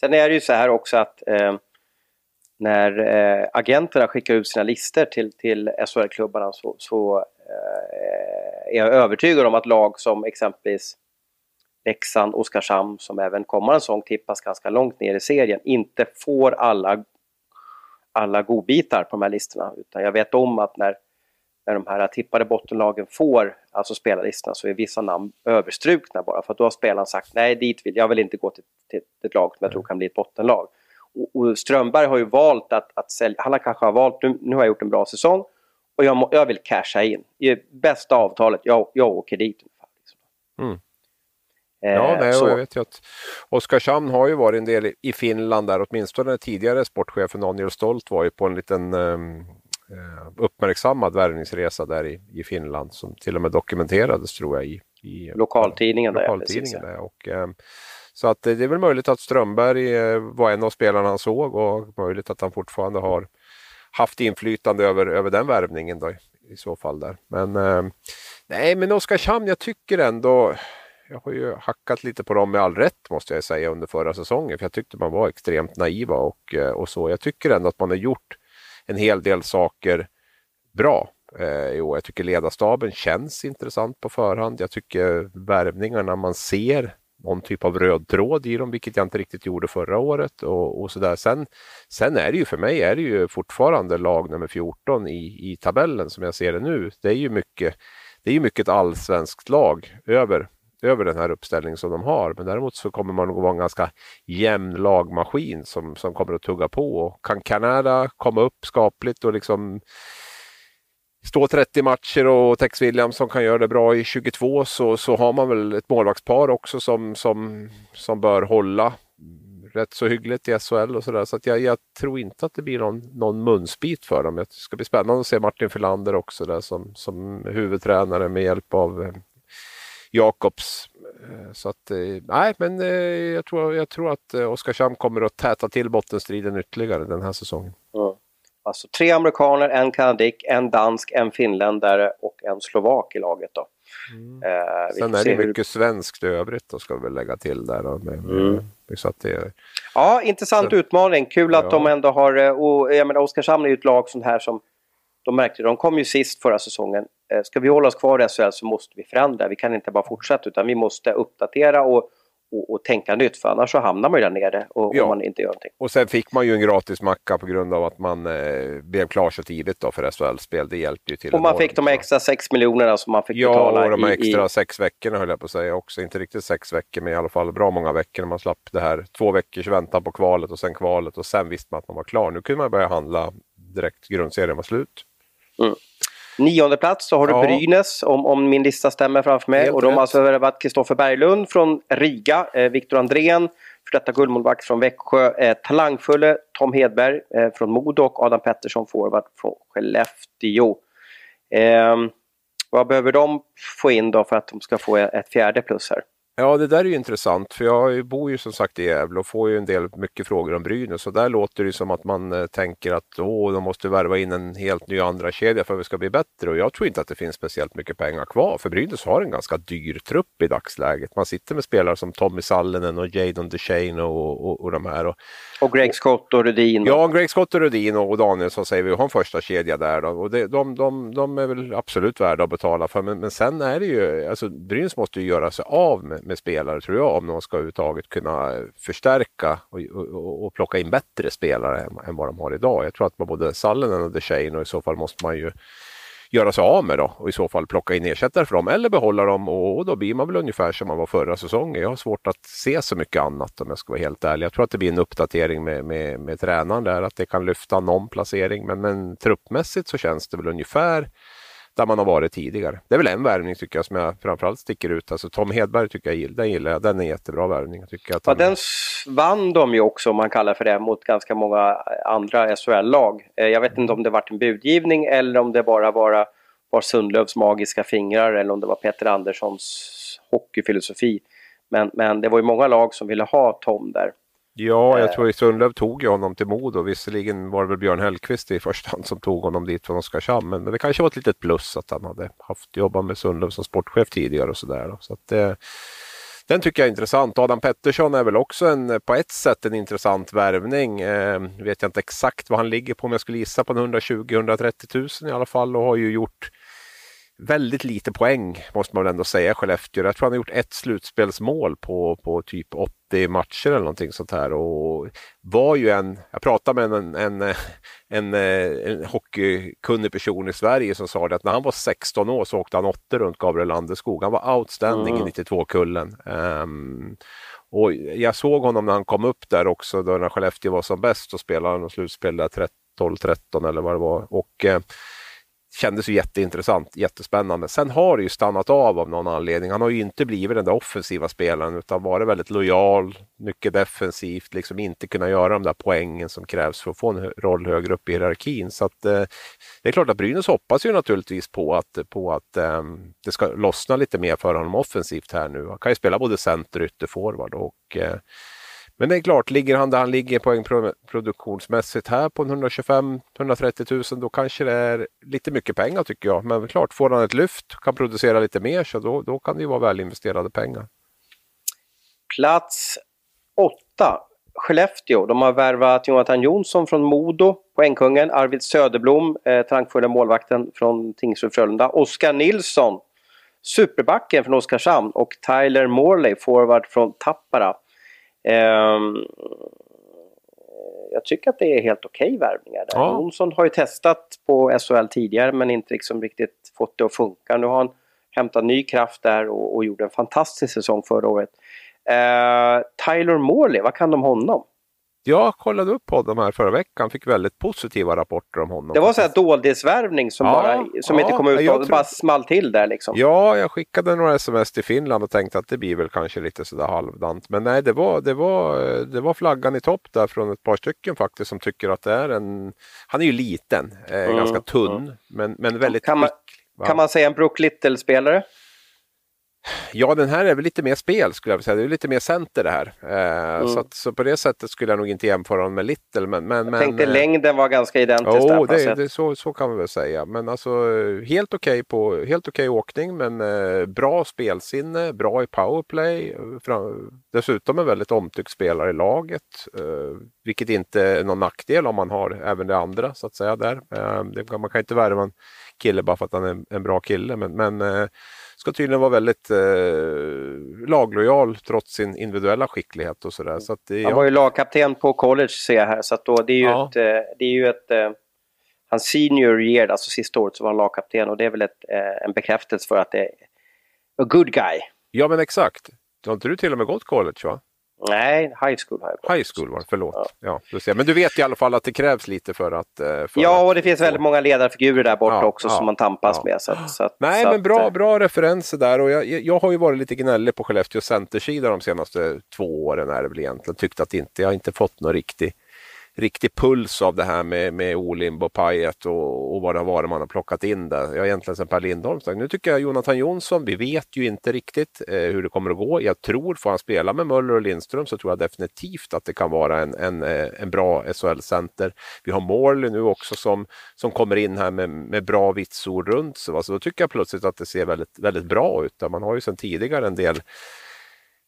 Sen är det ju så här också att eh, när eh, agenterna skickar ut sina listor till, till SHL-klubbarna så, så eh, är jag övertygad om att lag som exempelvis Leksand, Oskarshamn som även kommande säsong tippas ganska långt ner i serien inte får alla, alla godbitar på de här listorna. Utan jag vet om att när, när de här tippade bottenlagen får alltså spelarlistorna så är vissa namn överstrukna bara för att då har spelaren sagt nej dit vill jag vill inte gå till, till, till ett lag som jag tror kan bli ett bottenlag. Och, Strömberg har ju valt att, att sälja, han har kanske har valt, nu, nu har jag gjort en bra säsong och jag, må, jag vill casha in. I bästa avtalet, jag, jag åker dit. Liksom. Mm. Ja, nej, jag vet ju att Oskarshamn har ju varit en del i Finland där, åtminstone tidigare sportchefen Daniel Stolt var ju på en liten um, uppmärksammad värvningsresa där i, i Finland som till och med dokumenterades tror jag i, i lokaltidningen. lokaltidningen där, och, um, så att eh, det är väl möjligt att Strömberg eh, var en av spelarna han såg och möjligt att han fortfarande har haft inflytande över, över den värvningen då, i så fall där. Men eh, nej, men Oskarshamn, jag tycker ändå jag har ju hackat lite på dem med all rätt måste jag säga under förra säsongen. För jag tyckte man var extremt naiva och, och så. Jag tycker ändå att man har gjort en hel del saker bra. Eh, jo, jag tycker ledarstaben känns intressant på förhand. Jag tycker värvningarna man ser någon typ av röd tråd i dem, vilket jag inte riktigt gjorde förra året. Och, och så där. Sen, sen är det ju för mig är det ju fortfarande lag nummer 14 i, i tabellen som jag ser det nu. Det är ju mycket, det är ju mycket ett allsvenskt lag över över den här uppställningen som de har. Men däremot så kommer man att vara en ganska jämn lagmaskin som, som kommer att tugga på. Och kan Kanada komma upp skapligt och liksom stå 30 matcher och Tex som kan göra det bra i 22 så, så har man väl ett målvaktspar också som, som, som bör hålla rätt så hyggligt i SHL och sådär. Så att jag, jag, tror inte att det blir någon, någon munsbit för dem. Det ska bli spännande att se Martin Filander också där som, som huvudtränare med hjälp av eh, Jakobs. Eh, så att, eh, nej, men jag tror, jag tror att Oskarshamn kommer att täta till bottenstriden ytterligare den här säsongen. Alltså tre amerikaner, en kanadik, en dansk, en finländare och en slovak i laget. Då. Mm. Eh, Sen är det mycket hur... svenskt i övrigt då ska vi lägga till där. Då, med, mm. så att det... Ja, intressant så... utmaning. Kul att ja. de ändå har... Och, jag menar, Oskarshamn är ju ett lag sånt här som de märkte, de kom ju sist förra säsongen. Eh, ska vi hålla oss kvar i SHL så måste vi förändra. Vi kan inte bara fortsätta utan vi måste uppdatera och, och, och tänka nytt för annars så hamnar man ju där nere och, ja. om man inte gör någonting. Och sen fick man ju en gratis macka på grund av att man eh, blev klar så tidigt då för SHL-spel. Det hjälpte ju till. Och man fick de extra 6 miljonerna som man fick ja, betala. Ja, och de extra i, sex veckorna höll jag på att säga också. Inte riktigt sex veckor men i alla fall bra många veckor när man slapp det här två veckors väntan på kvalet och sen kvalet och sen visste man att man var klar. Nu kunde man börja handla direkt grundserien var slut. Mm. Nionde plats så har du ja. Brynäs om, om min lista stämmer framför mig. Helt och de har alltså värvat Kristoffer Berglund från Riga, eh, Viktor Andrén, för detta guldmålvakt från Växjö, eh, talangfulle Tom Hedberg eh, från Modo och Adam Pettersson forward från Skellefteå. Eh, vad behöver de få in då för att de ska få ett fjärde plus här? Ja, det där är ju intressant för jag bor ju som sagt i Gävle och får ju en del mycket frågor om Brynäs och där låter det som att man eh, tänker att åh, de måste värva in en helt ny andra kedja för att vi ska bli bättre och jag tror inte att det finns speciellt mycket pengar kvar för Brynäs har en ganska dyr trupp i dagsläget. Man sitter med spelare som Tommy Sallinen och Jadon DeShane och, och, och de här. Och, och Greg Scott och Rudin. Ja, Greg Scott och Rudin och, och Danielsson säger vi har en första kedja där då. och det, de, de, de är väl absolut värda att betala för men, men sen är det ju, alltså Brynäs måste ju göra sig av med, med spelare tror jag om de ska överhuvudtaget kunna förstärka och, och, och, plocka in bättre spelare än, än, vad de har idag. Jag tror att man både Sallinen och DeShane och i så fall måste man ju göra sig av med då och i så fall plocka in ersättare för dem eller behålla dem och, och, då blir man väl ungefär som man var förra säsongen. Jag har svårt att se så mycket annat om jag ska vara helt ärlig. Jag tror att det blir en uppdatering med, med, med tränaren där, att det kan lyfta någon placering men, men truppmässigt så känns det väl ungefär där man har varit tidigare. Det är väl en värvning tycker jag som jag framförallt sticker ut. Alltså Tom Hedberg tycker jag den gillar jag. Den är en jättebra värvning. Tycker att ja, den vann de ju också om man kallar för det mot ganska många andra SHL-lag. Eh, jag vet inte om det varit en budgivning eller om det bara var, var Sundlövs magiska fingrar eller om det var Peter Anderssons hockeyfilosofi. Men, men det var ju många lag som ville ha Tom där. Ja, jag eh. tror att Sundlöv tog ju honom till Modo. Visserligen var det väl Björn Hellkvist i första hand som tog honom dit från Oskarshamn. Men det kanske var ett litet plus att han hade haft jobbat med Sundlöv som sportchef tidigare och sådär. Så att det, den tycker jag är intressant. Adam Pettersson är väl också en, på ett sätt en intressant värvning. Eh, vet jag inte exakt vad han ligger på, men jag skulle gissa på 120-130 000 i alla fall och har ju gjort väldigt lite poäng måste man väl ändå säga Skellefteå. Jag tror han har gjort ett slutspelsmål på, på typ 80 matcher eller någonting sånt här. Och var ju en, jag pratade med en, en, en, en hockeykunnig person i Sverige som sa det att när han var 16 år så åkte han åtta runt Gabriel Landeskog. Han var outstanding mm. i 92-kullen. Um, ehm, och jag såg honom när han kom upp där också då när Skellefteå var som bäst och spelade han slutspel där 12-13 eller vad det var. Och, eh, kändes ju jätteintressant, jättespännande. Sen har det ju stannat av av någon anledning. Han har ju inte blivit den där offensiva spelaren utan varit väldigt lojal, mycket defensivt, liksom inte kunnat göra de där poängen som krävs för att få en roll högre upp i hierarkin. Så att, eh, det är klart att Brynäs hoppas ju naturligtvis på att, på att eh, det ska lossna lite mer för honom offensivt här nu. Han kan ju spela både center och ytterforward och eh, men det är klart, ligger han där han ligger poängproduktionsmässigt här på 125-130 000 då kanske det är lite mycket pengar tycker jag. Men klart, får han ett lyft, kan producera lite mer så då, då kan det ju vara välinvesterade pengar. Plats 8. Skellefteå. De har värvat Jonathan Jonsson från Modo, poängkungen. Arvid Söderblom, eh, talangfulla målvakten från Tingsryd Frölunda. Oskar Nilsson, superbacken från Oskarshamn och Tyler Morley, forward från Tappara. Um, jag tycker att det är helt okej okay värvningar där. Ja. Jonsson har ju testat på SHL tidigare men inte liksom riktigt fått det att funka. Nu har han hämtat ny kraft där och, och gjorde en fantastisk säsong förra året. Uh, Tyler Morley, vad kan de om honom? Jag kollade upp honom här förra veckan, fick väldigt positiva rapporter om honom. Det var så här doldisvärvning som, ja, bara, som ja, inte kom ut och tror... bara small till där liksom. Ja, jag skickade några sms till Finland och tänkte att det blir väl kanske lite sådär halvdant. Men nej, det var, det var, det var flaggan i topp där från ett par stycken faktiskt som tycker att det är en... Han är ju liten, eh, mm, ganska tunn, mm. men, men väldigt kan man, kan man säga en Brook Little-spelare? Ja, den här är väl lite mer spel skulle jag vilja säga. Det är lite mer center det här. Eh, mm. så, att, så på det sättet skulle jag nog inte jämföra honom med Little. Men, men, jag tänkte eh, längden var ganska identisk oh, där. Det, det, så, så kan man väl säga. Men alltså helt okej okay helt okay åkning men eh, bra spelsinne, bra i powerplay. Fram, dessutom en väldigt omtyckt spelare i laget. Eh, vilket inte är någon nackdel om man har även det andra så att säga där. Eh, det, man kan inte värva en kille bara för att han är en, en bra kille. Men, men eh, ska tydligen vara väldigt eh, laglojal trots sin individuella skicklighet och sådär. Så det, Han var ju lagkapten på college ser jag här så att då, det är ju ja. ett, eh, det är ju ett eh, hans senior year, alltså sista året, så var han lagkapten och det är väl ett, eh, en bekräftelse för att det är a good guy. Ja men exakt. Har inte du till och med gått college va? Nej, high school har jag gått. High school var det, förlåt. Ja. Ja, du Men du vet i alla fall att det krävs lite för att... Eh, för ja, och det finns väldigt många ledarfigurer där borta ja, också ja, som man tampas med. Så att, så att, Nej, så men bra, eh, bra referenser där. Och jag, jag har ju varit lite gnällig på Skellefteå centersida de senaste två åren är det väl egentligen. Tyckt att inte, jag har inte fått någon riktig riktig puls av det här med, med Olimb och Pajet och, och vad det har varit man har plockat in där. Jag egentligen sen Per Lindholm sagt. Nu tycker jag Jonathan Jonsson, vi vet ju inte riktigt eh, hur det kommer att gå. Jag tror, får han spela med Möller och Lindström så tror jag definitivt att det kan vara en, en, eh, en bra SHL-center. Vi har Morley nu också som, som kommer in här med, med bra vitsord runt sig. Så då tycker jag plötsligt att det ser väldigt, väldigt bra ut. Man har ju sedan tidigare en del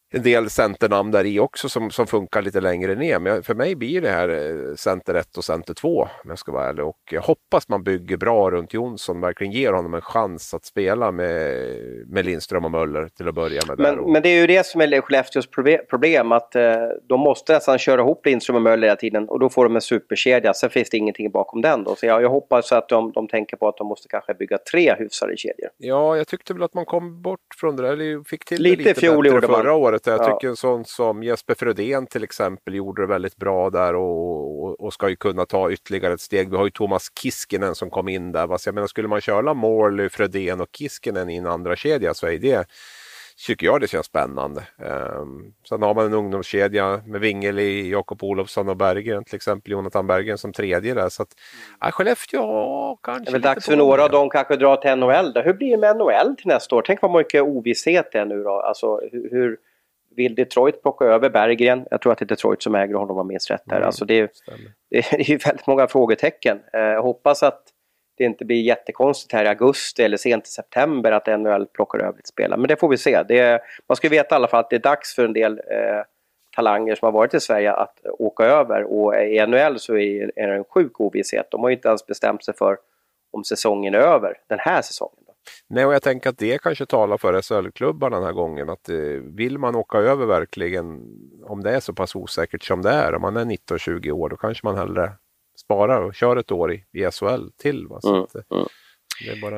en del centernamn där i också som, som funkar lite längre ner. Men för mig blir det här eh, center 1 och center 2 om jag ska vara ärlig. Och jag hoppas man bygger bra runt Jonsson, verkligen ger honom en chans att spela med, med Lindström och Möller till att börja med. Men, och... men det är ju det som är Skellefteås problem, att eh, de måste nästan köra ihop Lindström och Möller hela tiden och då får de en superkedja. Sen finns det ingenting bakom den då. Så jag, jag hoppas att de, de tänker på att de måste kanske bygga tre hyfsade kedjor. Ja, jag tyckte väl att man kom bort från det där, eller fick till lite, det lite fjol bättre förra året året. Jag ja. tycker en sån som Jesper Frödén till exempel gjorde det väldigt bra där och, och, och, ska ju kunna ta ytterligare ett steg. Vi har ju Thomas Kiskinen som kom in där. jag menar, skulle man köra Morley, Frödén och Kiskinen i en andra kedja så är det tycker jag det känns spännande. Um, sen har man en ungdomskedja med Wingeli, Jakob Olofsson och Berggren till exempel, Jonathan Berggren som tredje där. Så att, ja, Skellefteå kanske... Det är väl dags för några av dem kanske dra till NHL då. Hur blir det med NHL till nästa år? Tänk vad mycket ovisshet det är nu då. Alltså hur vill Detroit plocka över Berggren? Jag tror att det är Detroit som äger honom om jag minns rätt där. Mm, alltså det, är, det är ju väldigt många frågetecken. Uh, jag hoppas att det inte blir jättekonstigt här i augusti eller sent i september att NHL plockar över lite spelare. Men det får vi se. Det, man ska veta i alla fall att det är dags för en del eh, talanger som har varit i Sverige att åka över. Och i NHL så är det en sjuk ovisshet. De har ju inte ens bestämt sig för om säsongen är över, den här säsongen. Nej, och jag tänker att det kanske talar för SHL-klubbarna den här gången. Att eh, vill man åka över verkligen, om det är så pass osäkert som det är, om man är 19-20 år, då kanske man hellre sparar och kör ett år i, i SHL till. Va? Så mm, att, mm.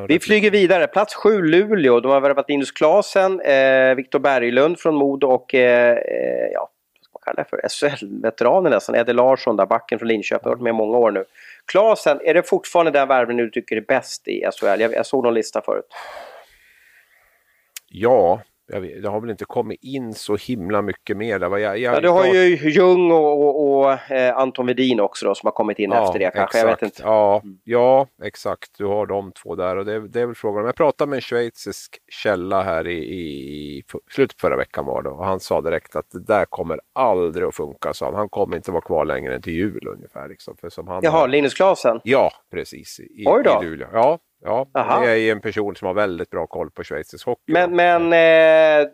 Vi flyger vidare. Plats 7 Luleå. De har värvat Linus Klasen, eh, Viktor Berglund från Modo och eh, eh ja, vad ska man kalla det för? SHL-veteranen nästan. Eddie Larsson där, backen från Linköping. har varit med många år nu. Klasen, är det fortfarande den värvningen du tycker är bäst i SHL? Jag, jag såg någon lista förut. Ja, jag, det har väl inte kommit in så himla mycket mer. Där. Jag, jag, ja, du har ju Ljung och, och, och eh, Anton Vedin också då, som har kommit in ja, efter det kanske. Exakt. Jag. Ja, mm. ja, exakt. Du har de två där och det, det är väl frågan. Jag pratade med en schweizisk källa här i, i slutet på förra veckan var det och han sa direkt att det där kommer aldrig att funka. Så han, han kommer inte vara kvar längre än till jul ungefär. Liksom, för som han Jaha, har... Linus Klasen? Ja, precis. I, Oj då. I Luleå. Ja, Ja, Aha. det är en person som har väldigt bra koll på schweizisk hockey. Men, men eh,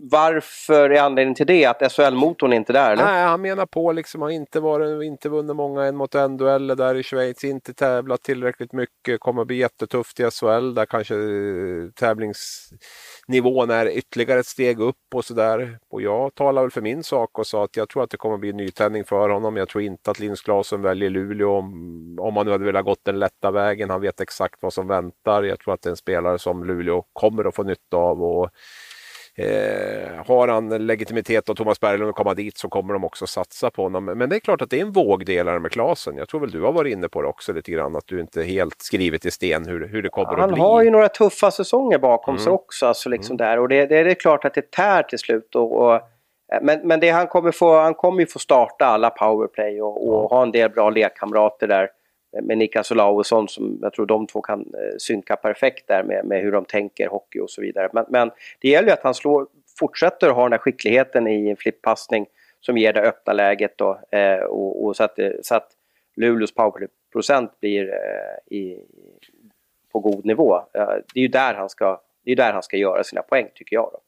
varför är anledningen till det? Att SHL-motorn är inte där? Eller? Nej, han menar på liksom har inte, varit, inte vunnit många en mot en dueller där i Schweiz, inte tävlat tillräckligt mycket, kommer att bli jättetufft i SHL där kanske eh, tävlingsnivån är ytterligare ett steg upp och sådär. Och jag talar väl för min sak och sa att jag tror att det kommer att bli en nytändning för honom. Jag tror inte att Linus Klasen väljer Luleå om, om han nu hade velat gått den lätta vägen. Han vet exakt vad som väntar. Jag tror att det är en spelare som Luleå kommer att få nytta av. Och Eh, har han legitimitet och Thomas Berglund att komma dit så kommer de också satsa på honom. Men det är klart att det är en vågdelare med Klasen. Jag tror väl du har varit inne på det också lite grann, att du inte helt skrivit i sten hur, hur det kommer han att bli. Han har ju några tuffa säsonger bakom mm. sig också. Alltså liksom mm. där. Och det, det, är klart att det tär till slut. Och, och men, men det han, kommer få, han kommer ju få starta alla powerplay och, och ha en del bra lekkamrater där Eh, med Niklas Olausson som jag tror de två kan eh, synka perfekt där med, med hur de tänker hockey och så vidare. Men, men det gäller ju att han slår, fortsätter att ha den här skickligheten i en flippassning som ger det öppna läget då, eh, och, och, så, att, eh, så att Luleås powerplay-procent blir eh, i, på god nivå. Eh, det är ju där han ska, det är där han ska göra sina poäng tycker jag. Då.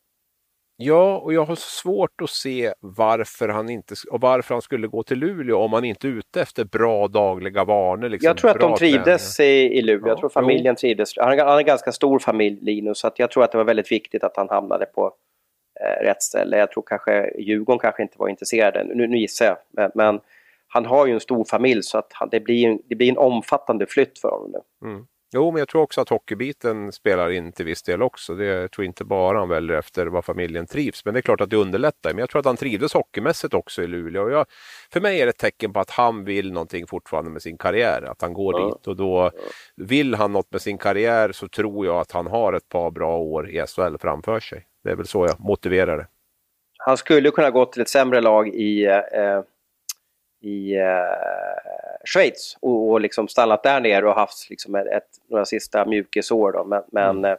Ja, och jag har svårt att se varför han, inte, och varför han skulle gå till Luleå om han inte är ute efter bra dagliga vanor. Liksom, jag tror att de trivdes i, i Luleå. Ja, jag tror familjen trivdes. Han har en ganska stor familj, Linus, så jag tror att det var väldigt viktigt att han hamnade på eh, rätt ställe. Jag tror kanske Djurgården kanske inte var intresserade, nu, nu gissar jag. Men, men, han har ju en stor familj så att han, det, blir, det blir en omfattande flytt för honom nu. Mm. Jo, men jag tror också att hockeybiten spelar in till viss del också. Det, jag tror inte bara han väljer efter vad familjen trivs, men det är klart att det underlättar. Men jag tror att han trivdes hockeymässigt också i Luleå. Jag, för mig är det ett tecken på att han vill någonting fortfarande med sin karriär, att han går ja. dit. Och då vill han något med sin karriär så tror jag att han har ett par bra år i SHL framför sig. Det är väl så jag motiverar det. Han skulle kunna gå till ett sämre lag i eh, i eh, Schweiz och, och liksom stannat där nere och haft liksom ett, några sista mjukisår. Då. Men, men, mm. Eh,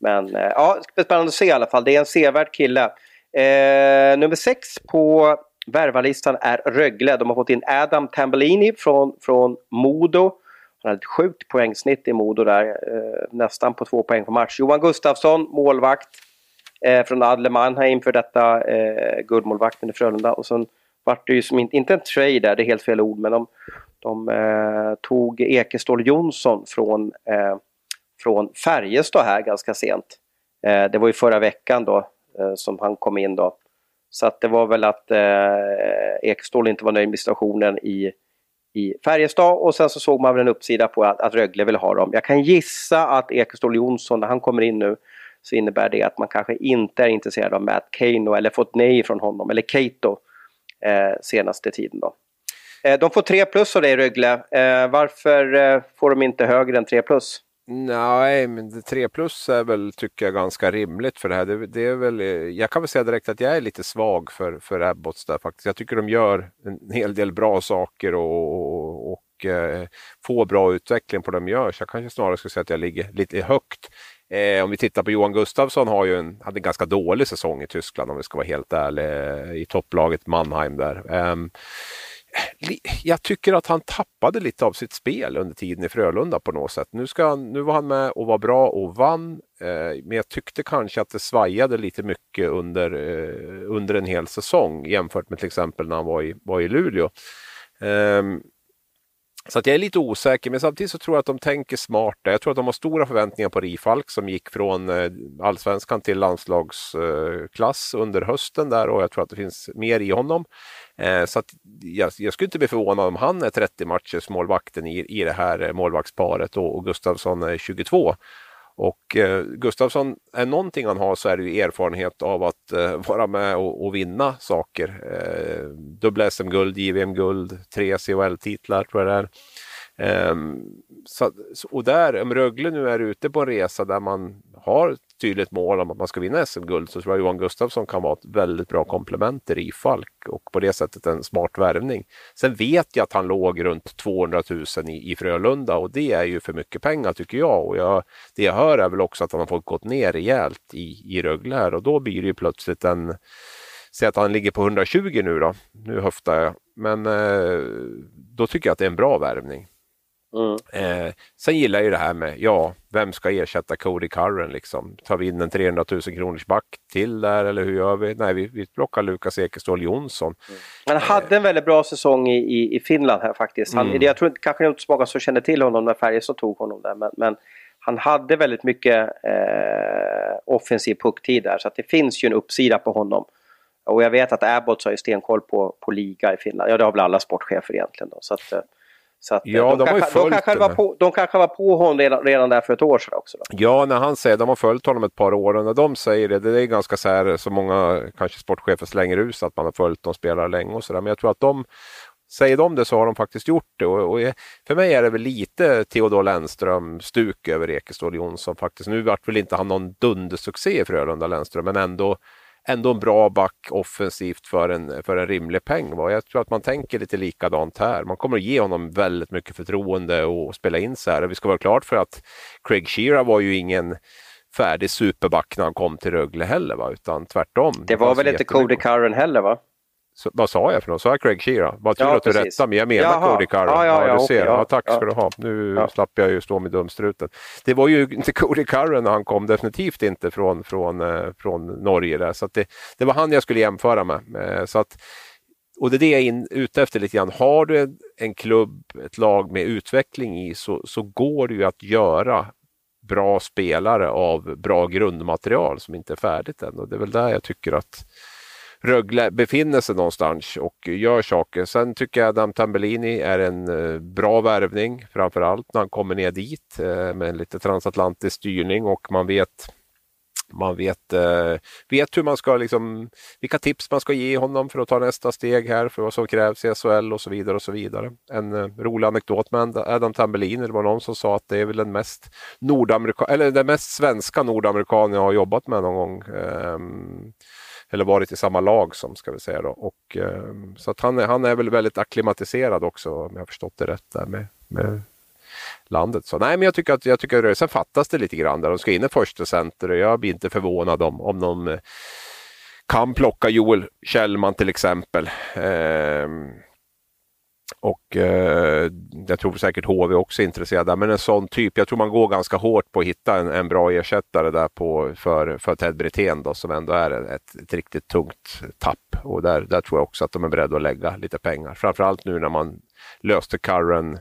men eh, ja, spännande att se i alla fall. Det är en sevärd kille. Eh, nummer sex på värvarlistan är Rögle. De har fått in Adam Tambellini från, från Modo. Han har ett sjukt poängsnitt i Modo där, eh, nästan på två poäng på match. Johan Gustafsson, målvakt eh, från Adler Mannheim för detta, eh, guldmålvakten i Frölunda. Och sen vart det ju som inte, inte en trade där, det är helt fel ord, men de, de eh, tog Ekestål Jonsson från, eh, från Färjestad här ganska sent. Eh, det var ju förra veckan då eh, som han kom in då. Så att det var väl att eh, Ekestål inte var nöjd med situationen i, i Färjestad och sen så såg man väl en uppsida på att, att Rögle vill ha dem. Jag kan gissa att Ekestål Jonsson, när han kommer in nu, så innebär det att man kanske inte är intresserad av Matt Kano eller fått nej från honom, eller Kato Eh, senaste tiden då. Eh, de får 3 plus av dig Rögle. Eh, varför eh, får de inte högre än 3 plus? Nej, men 3 plus är väl, tycker jag, ganska rimligt för det här. Det, det, är väl, eh, jag kan väl säga direkt att jag är lite svag för, för Abbots där faktiskt. Jag tycker de gör en hel del bra saker och, och, och eh, får bra utveckling på det de gör. Så jag kanske snarare skulle säga att jag ligger lite högt. Eh, om vi tittar på Johan Gustafsson har ju en, hade en ganska dålig säsong i Tyskland om vi ska vara helt ärliga. Eh, I topplaget Mannheim där. Eh, jag tycker att han tappade lite av sitt spel under tiden i Frölunda på något sätt. Nu, ska han, nu var han med och var bra och vann. Eh, men jag tyckte kanske att det svajade lite mycket under, eh, under en hel säsong jämfört med till exempel när han var i, var i Luleå. Ehm, så att jag är lite osäker, men samtidigt så tror jag att de tänker smart. Jag tror att de har stora förväntningar på Rifalk som gick från eh, allsvenskan till landslagsklass eh, under hösten där och jag tror att det finns mer i honom. Eh, så att jag, jag, skulle inte bli förvånad om han är 30 matchers målvakten i, i det här målvaktsparet och, och Gustavsson är 22. Och eh, Gustafsson, är någonting han har så är det ju erfarenhet av att eh, vara med och, och vinna saker. Eh, dubbla SM-guld, JVM-guld, tre CHL-titlar tror jag det är. Eh, så, och där, om Rögle nu är ute på en resa där man har tydligt mål om att man ska vinna SM-guld så tror jag Johan Gustafsson kan vara ett väldigt bra komplement till Rifalk och på det sättet en smart värvning. Sen vet jag att han låg runt 200 000 i, i Frölunda och det är ju för mycket pengar tycker jag. Och jag, det jag hör är väl också att han har fått gått ner rejält i, i Rögle här och då blir det ju plötsligt en Säg att han ligger på 120 nu då. Nu höftar jag. Men eh, då tycker jag att det är en bra värvning. Mm. Eh, sen gillar jag ju det här med, ja, vem ska ersätta Cody Curran liksom? Tar vi in en 300 000 kronors back till där eller hur gör vi? Nej, vi, vi plockar Lukas Ekeståhl Jonsson. Mm. Han hade en väldigt bra säsong i, i, i Finland här faktiskt. Han, mm. Jag tror kanske inte så många som känner till honom när Färjestad tog honom där, men, men han hade väldigt mycket eh, offensiv pucktid där så att det finns ju en uppsida på honom. Och jag vet att Abbott har ju stenkoll på, på liga i Finland. Ja, det har väl alla sportchefer egentligen då. Så att, eh, så att, ja, de, de, kanske, de, kanske var på, de kanske var på honom redan, redan där för ett år sedan också. Då. Ja, när han säger, de har följt honom ett par år och när de säger det, det är ganska så här så många kanske sportchefer slänger ut att man har följt de spelare länge och sådär. Men jag tror att de Säger de det så har de faktiskt gjort det och, och för mig är det väl lite Theodor Lennström-stuk över Ekeståhl Jonsson faktiskt. Nu vart väl inte han någon dundersuccé i Frölunda Lennström men ändå ändå en bra back offensivt för en, för en rimlig peng. Va? Jag tror att man tänker lite likadant här. Man kommer att ge honom väldigt mycket förtroende och spela in så här. Vi ska vara klart för att Craig Shearer var ju ingen färdig superback när han kom till Rögle heller, va? utan tvärtom. Det var väl inte Cody Curran heller va? Så, vad sa jag för något? Sa jag Craig Shearer? Vad tur ja, att du rättade mig. Jag menar Jaha. Cody Curran. Ja, ja, ja, du ser. Ja, tack ska du ha. Nu slapp jag ju stå med dumstruten. Det var ju inte Cody Curran när han kom, definitivt inte från, från, eh, från Norge. Där. Så det, det var han jag skulle jämföra med. Eh, så att, och det är det jag är ute efter lite grann. Har du en, en klubb, ett lag med utveckling i så, så går det ju att göra bra spelare av bra grundmaterial som inte är färdigt än. Och det är väl där jag tycker att Rögle befinner sig någonstans och gör saker. Sen tycker jag Adam Tambellini är en eh, bra värvning, framförallt när han kommer ner dit eh, med lite transatlantisk styrning och man vet man vet, eh, vet hur man ska, liksom, vilka tips man ska ge honom för att ta nästa steg här för vad som krävs i SHL och så vidare. och så vidare. En rolig anekdot med Adam Tambellini, det var någon som sa att det är väl den mest, nordamerika eller den mest svenska nordamerikan jag har jobbat med någon gång. Ehm, eller varit i samma lag som ska vi säga då. Och, eh, så att han, är, han är väl väldigt akklimatiserad också om jag har förstått det rätt där med, med landet. Så nej, men jag tycker att jag tycker att sen fattas det lite grann där. De ska in i första center och jag blir inte förvånad om, om de eh, kan plocka Joel Kjellman till exempel. Eh, och eh, jag tror säkert HV också är intresserade. Men en sån typ, jag tror man går ganska hårt på att hitta en, en bra ersättare där på, för, för Ted Brithén då, som ändå är ett, ett riktigt tungt tapp. Och där, där tror jag också att de är beredda att lägga lite pengar. Framförallt nu när man löste Curran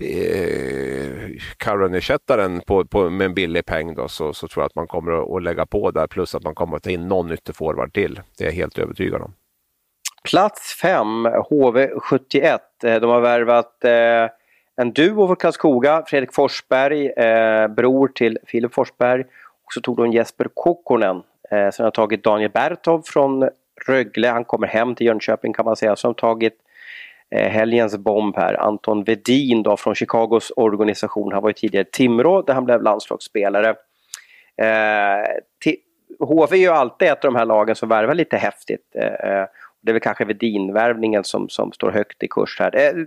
eh, Curran-ersättaren på, på, med en billig peng då, så, så tror jag att man kommer att, att lägga på där plus att man kommer att ta in någon ytterforward till. Det är jag helt övertygad om. Plats 5, HV71. Eh, de har värvat eh, en duo från Karlskoga, Fredrik Forsberg, eh, bror till Filip Forsberg. Och så tog de Jesper Kokkonen. Eh, sen har de tagit Daniel Bertov från Rögle. Han kommer hem till Jönköping kan man säga. Så har de tagit eh, helgens bomb här, Anton Vedin då från Chicagos organisation. Han var ju tidigare Timrå där han blev landslagsspelare. Eh, HV är ju alltid ett av de här lagen som värvar lite häftigt. Eh, eh det är väl kanske Vedin-värvningen som, som står högt i kurs här. Eh,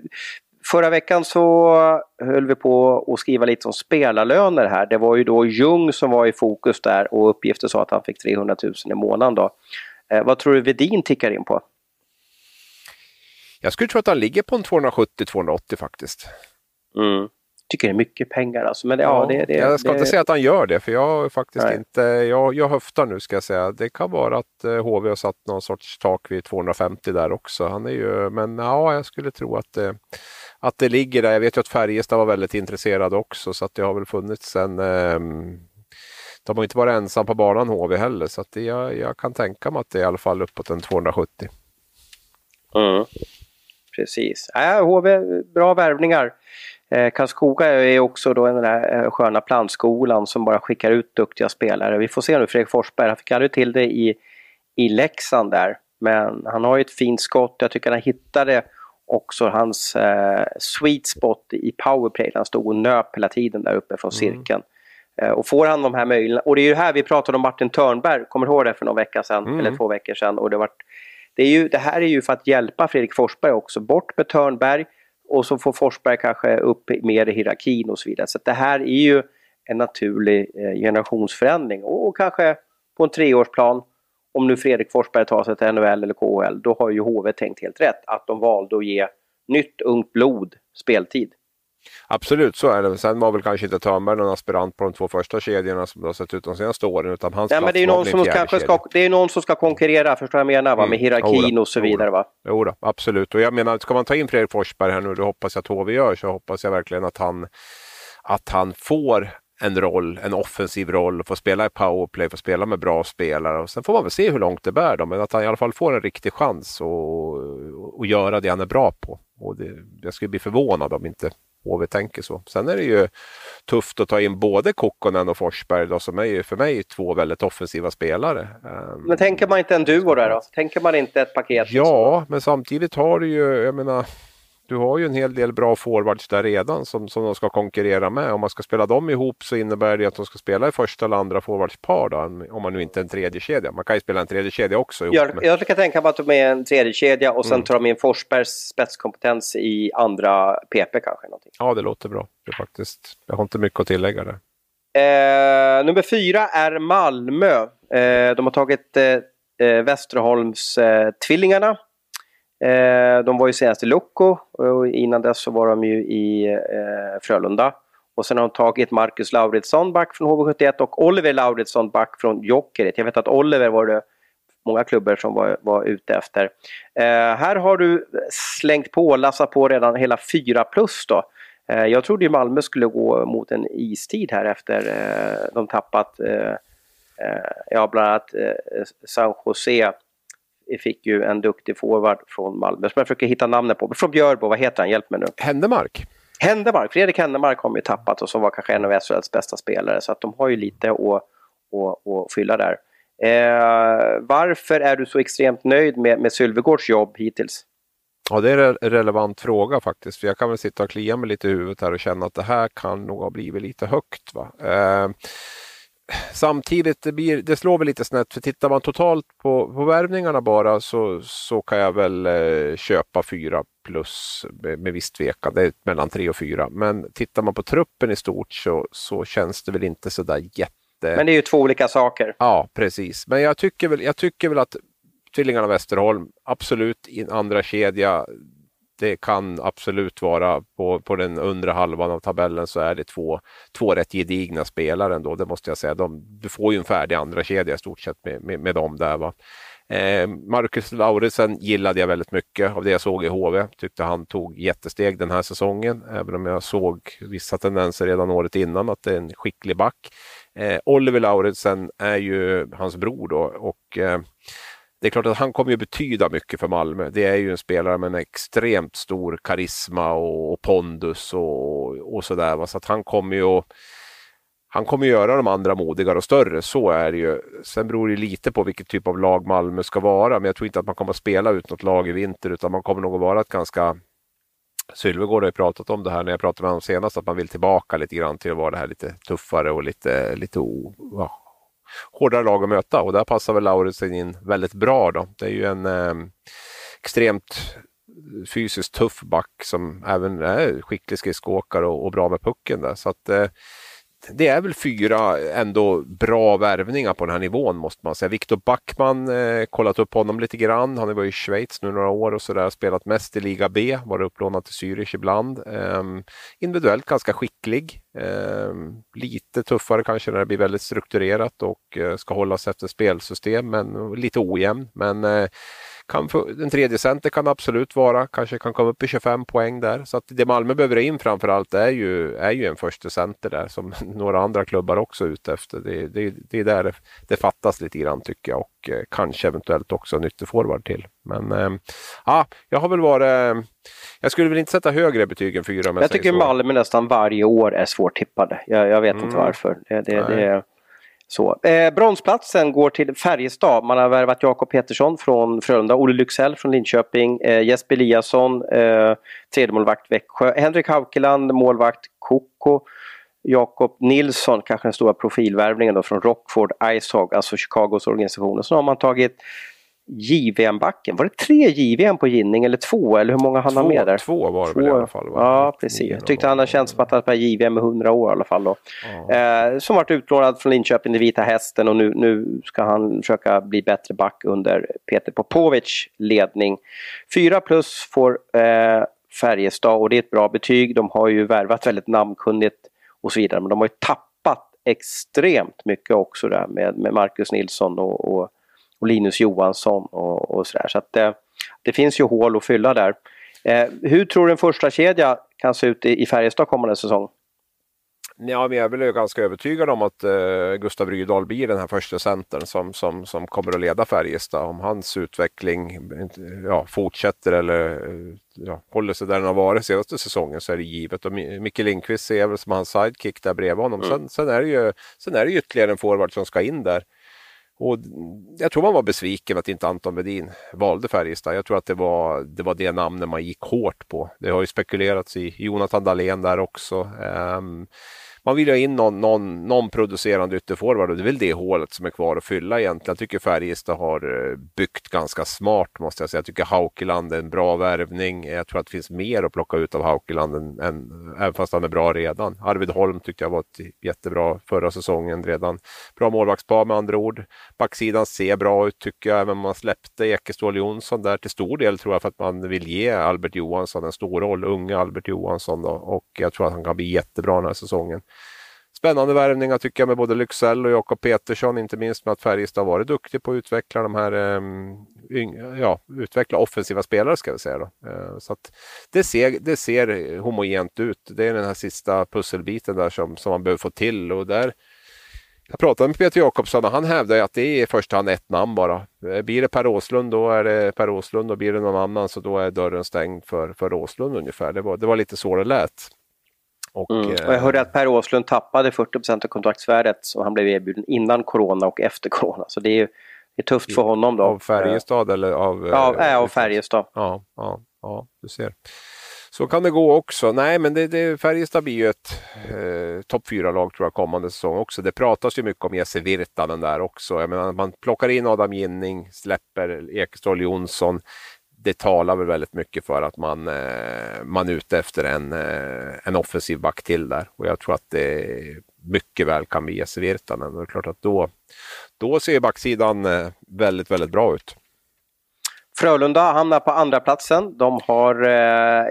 Förra veckan så höll vi på att skriva lite om spelarlöner här. Det var ju då Ljung som var i fokus där och uppgifter sa att han fick 300 000 i månaden då. Eh, vad tror du Vedin tickar in på? Jag skulle tro att han ligger på en 270-280 faktiskt. Mm. Tycker det är mycket pengar alltså. Men det, ja, ja det, det, jag ska det... inte säga att han gör det för jag faktiskt Nej. inte, jag, jag höftar nu ska jag säga. Det kan vara att HV eh, har satt någon sorts tak vid 250 där också. Han är ju, men ja, jag skulle tro att det att det ligger där. Jag vet ju att Färjestad var väldigt intresserade också så att det har väl funnits en eh, de har inte varit ensam på banan HV heller så att det, jag, jag, kan tänka mig att det är i alla fall uppåt en 270. Mm. Precis. Äh, HV, bra värvningar. Eh, Karlskoga är också då den där eh, sköna plantskolan som bara skickar ut duktiga spelare. Vi får se nu, Fredrik Forsberg, han fick aldrig till det i, i Leksand där. Men han har ju ett fint skott. Jag tycker han hittade också hans eh, sweet spot i powerplay. Han stod och nöp hela tiden där uppe från mm. cirkeln. Mm. Eh, och får han de här möjligheterna, och det är ju här vi pratade om Martin Törnberg, kommer du ihåg det för någon vecka sedan, mm. eller två veckor sedan. Och det, var, det, är ju, det här är ju för att hjälpa Fredrik Forsberg också, bort med Törnberg och så får Forsberg kanske upp mer i hierarkin och så vidare. Så det här är ju en naturlig eh, generationsförändring och, och kanske på en treårsplan om nu Fredrik Forsberg tar sig till NHL eller KHL, då har ju HV tänkt helt rätt. Att de valde att ge nytt ungt blod speltid. Absolut, så är det. Sen var väl kanske inte Törnberg någon aspirant på de två första kedjorna som det har sett ut de senaste åren. Utan hans Nej, men det är, någon som kanske ska, det är någon som ska konkurrera, förstår jag menar, va? med mm. hierarkin och så vidare. Va? Jo då, absolut. Och jag menar, ska man ta in Fredrik Forsberg här nu, det hoppas jag att HV gör, så hoppas jag verkligen att han, att han får en roll, en offensiv roll, få spela i powerplay, få spela med bra spelare. Och sen får man väl se hur långt det bär då, men att han i alla fall får en riktig chans att göra det han är bra på. Och det, jag skulle bli förvånad om inte HV tänker så. Sen är det ju tufft att ta in både Kokkonen och Forsberg då, som är ju för mig två väldigt offensiva spelare. Ehm, men tänker man inte en duo där då? Tänker man inte ett paket? Ja, men samtidigt har du ju, jag menar, du har ju en hel del bra forwards där redan som, som de ska konkurrera med. Om man ska spela dem ihop så innebär det att de ska spela i första eller andra forwardspar då, om man nu inte är en tredje kedja. Man kan ju spela en tredje kedja också. Ihop jag, med. jag kan tänka mig att de är en tredje kedja och sen mm. tar de in Forsbergs spetskompetens i andra PP kanske. Någonting. Ja, det låter bra. Det faktiskt, jag har inte mycket att tillägga där. Eh, nummer fyra är Malmö. Eh, de har tagit eh, eh Västerholms eh, tvillingarna Eh, de var ju senast i Locco och innan dess så var de ju i eh, Frölunda. Och sen har de tagit Marcus Lauritsson back från HV71 och Oliver Lauritsson back från Jokerit. Jag vet att Oliver var det många klubbar som var, var ute efter. Eh, här har du slängt på, lassat på redan hela 4 plus då. Eh, jag trodde ju Malmö skulle gå mot en istid här efter eh, de tappat eh, eh, ja, bland annat eh, San Jose fick ju en duktig forward från Malmö som jag försöker hitta namnet på. Från Björbo, vad heter han? Hjälp mig nu. Händemark. Händemark, Fredrik Händemark har ju tappat och som var kanske en av SHLs bästa spelare så att de har ju lite att, att, att fylla där. Eh, varför är du så extremt nöjd med, med Sylvegårds jobb hittills? Ja, det är en relevant fråga faktiskt. För jag kan väl sitta och klia mig lite i huvudet här och känna att det här kan nog ha blivit lite högt. Va? Eh, samtidigt, det, blir, det slår väl lite snett för tittar man totalt på, på värvningarna bara så, så kan jag väl eh, köpa fyra plus med, med viss tvekan. Det är mellan tre och fyra. Men tittar man på truppen i stort så, så känns det väl inte så där jätte... Men det är ju två olika saker. Ja, precis. Men jag tycker väl, jag tycker väl att Tvillingarna Västerholm, absolut i en andra kedja det kan absolut vara på, på den undre halvan av tabellen så är det två, två rätt gedigna spelare ändå, det måste jag säga. De, du får ju en färdig andra kedja i stort sett med, med, med dem där. Va? Eh, Marcus Lauritsen gillade jag väldigt mycket av det jag såg i HV. Tyckte han tog jättesteg den här säsongen, även om jag såg vissa tendenser redan året innan att det är en skicklig back. Eh, Oliver Lauritsen är ju hans bror då och eh, det är klart att han kommer ju betyda mycket för Malmö. Det är ju en spelare med en extremt stor karisma och, och pondus och, och sådär. Så att han kommer ju att han kommer göra de andra modigare och större, så är det ju. Sen beror det lite på vilket typ av lag Malmö ska vara, men jag tror inte att man kommer att spela ut något lag i vinter, utan man kommer nog att vara ett ganska Sylvegård har ju pratat om det här när jag pratade med honom senast, att man vill tillbaka lite grann till att vara det här lite tuffare och lite, lite o, ja, hårdare lag att möta och där passar väl Lauritsen in väldigt bra. Då. Det är ju en eh, extremt fysiskt tuff back som även är skicklig skridskoåkare och, och bra med pucken där. Så att, eh, det är väl fyra ändå bra värvningar på den här nivån måste man säga. Viktor Backman, eh, kollat upp honom lite grann. Han har varit i Schweiz nu några år och sådär. Spelat mest i liga B, varit upplånad till Zürich ibland. Eh, individuellt ganska skicklig. Eh, lite tuffare kanske när det blir väldigt strukturerat och eh, ska hållas efter spelsystem, men lite ojämn. Men eh, kan en tredje center kan absolut vara, kanske kan komma upp i 25 poäng där. Så att det Malmö behöver in framförallt är ju, är ju en första center där som några andra klubbar också är ute efter. Det, det, det är där det, det, fattas lite grann tycker jag och eh, kanske eventuellt också en ytterforward till. Men eh, ja, jag har väl varit jag skulle väl inte sätta högre betyg än fyra. Jag, jag tycker Malmö nästan varje år är svårtippade. Jag, jag vet mm. inte varför. Det, det, det, så. Eh, bronsplatsen går till Färjestad. Man har värvat Jakob Petersson från Frölunda, Olle Lycksell från Linköping, eh, Jesper Eliasson, eh, tredjemålvakt Växjö, Henrik Haukeland, målvakt Koko, Jakob Nilsson, kanske den stora profilvärvningen då från Rockford Icehog, alltså Chicagos organisation. Och så har man tagit JVM-backen. Var det tre JVM på Ginning eller två? Eller hur många han har med där? Två var det väl i alla fall? Ja, precis. Jag tyckte han har känts som att han har JVM i hundra år i alla fall. Då. Ja. Eh, som varit utlånad från Linköping, den vita hästen och nu, nu ska han försöka bli bättre back under Peter Popovic ledning. Fyra plus får eh, Färjestad och det är ett bra betyg. De har ju värvat väldigt namnkunnigt och så vidare men de har ju tappat extremt mycket också där med, med Marcus Nilsson och, och och Linus Johansson och, och sådär. Så att det, det finns ju hål att fylla där. Eh, hur tror du en första kedja kan se ut i, i Färjestad kommande säsong? Ja, men jag är ganska övertygad om att uh, Gustav Rydahl blir den här första centern som, som, som kommer att leda Färjestad. Om hans utveckling ja, fortsätter eller ja, håller sig där den har varit senaste säsongen så är det givet. Och Micke Lindqvist ser jag väl som hans sidekick där bredvid honom. Mm. Sen, sen, är det ju, sen är det ytterligare en forward som ska in där. Och jag tror man var besviken att inte Anton Wedin valde Färjestad. Jag tror att det var det, var det namnet man gick hårt på. Det har ju spekulerats i Jonathan Dahlén där också. Um, man vill ju ha in någon, någon, någon producerande ytterforward och det är väl det hålet som är kvar att fylla egentligen. Jag tycker Färjestad har eh, byggt ganska smart måste jag säga. Jag tycker Haukeland är en bra värvning. Jag tror att det finns mer att plocka ut av Haukeland än, än, även fast han är bra redan. Arvid Holm tyckte jag var ett jättebra förra säsongen redan. Bra målvaktspar med andra ord. Backsidan ser bra ut tycker jag, även om man släppte Ekeståhl Jonsson där till stor del tror jag för att man vill ge Albert Johansson en stor roll, unga Albert Johansson då, och jag tror att han kan bli jättebra den här säsongen. Spännande värvningar tycker jag med både Lycksell och Jakob Petersson, inte minst med att Färjestad varit duktig på att utveckla de här, um, ja, utveckla offensiva spelare ska vi säga. Då. Eh, så att det, ser, det ser homogent ut. Det är den här sista pusselbiten där som, som man behöver få till och där jag pratade med Peter Jakobsson och han hävdar att det är i första hand ett namn bara. Eh, blir det Per Åslund då är det Per Åslund och blir det någon annan så då är dörren stängd för, för Åslund ungefär. Det var, det var lite så det lät. Och, mm. och jag hörde att Per Åslund tappade 40% av kontraktsvärdet som han blev erbjuden innan corona och efter corona. Så det är, det är tufft för honom då. Av Färjestad eller av? Ja, äh, av Färjestad. Ja, ja, ja, du ser. Så kan det gå också. Nej, men det, det, Färjestad blir ju ett eh, topp 4-lag tror jag kommande säsong också. Det pratas ju mycket om Jesse Virtanen där också. Jag menar, man plockar in Adam Ginning, släpper Ekeståhl Jonsson det talar väl väldigt mycket för att man, eh, man är ute efter en, eh, en offensiv back till där. Och jag tror att det mycket väl kan bli Jesse Virtanen. Det är klart att då, då ser backsidan eh, väldigt, väldigt bra ut. Frölunda hamnar på andra platsen. De har eh,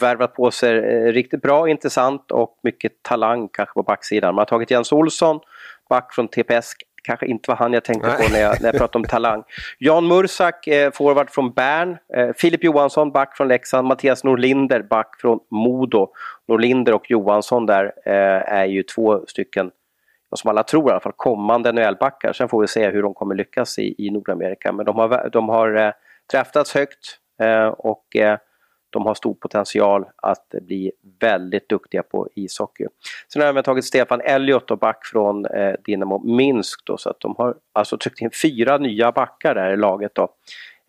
värvat på sig eh, riktigt bra, intressant och mycket talang kanske på backsidan. Man har tagit Jens Olsson, back från TPS kanske inte var han jag tänkte på när jag, när jag pratade om talang. Jan Mursak, eh, forward från Bern. Eh, Filip Johansson, back från Leksand. Mattias Norlinder, back från Modo. Norlinder och Johansson där eh, är ju två stycken, som alla tror i alla fall, kommande NHL-backar. Sen får vi se hur de kommer lyckas i, i Nordamerika. Men de har, de har eh, draftats högt eh, och eh, de har stor potential att bli väldigt duktiga på ishockey. Sen har de tagit Stefan Elliot och back från eh, Dinamo Minsk då, så att de har alltså tryckt in fyra nya backar där i laget då.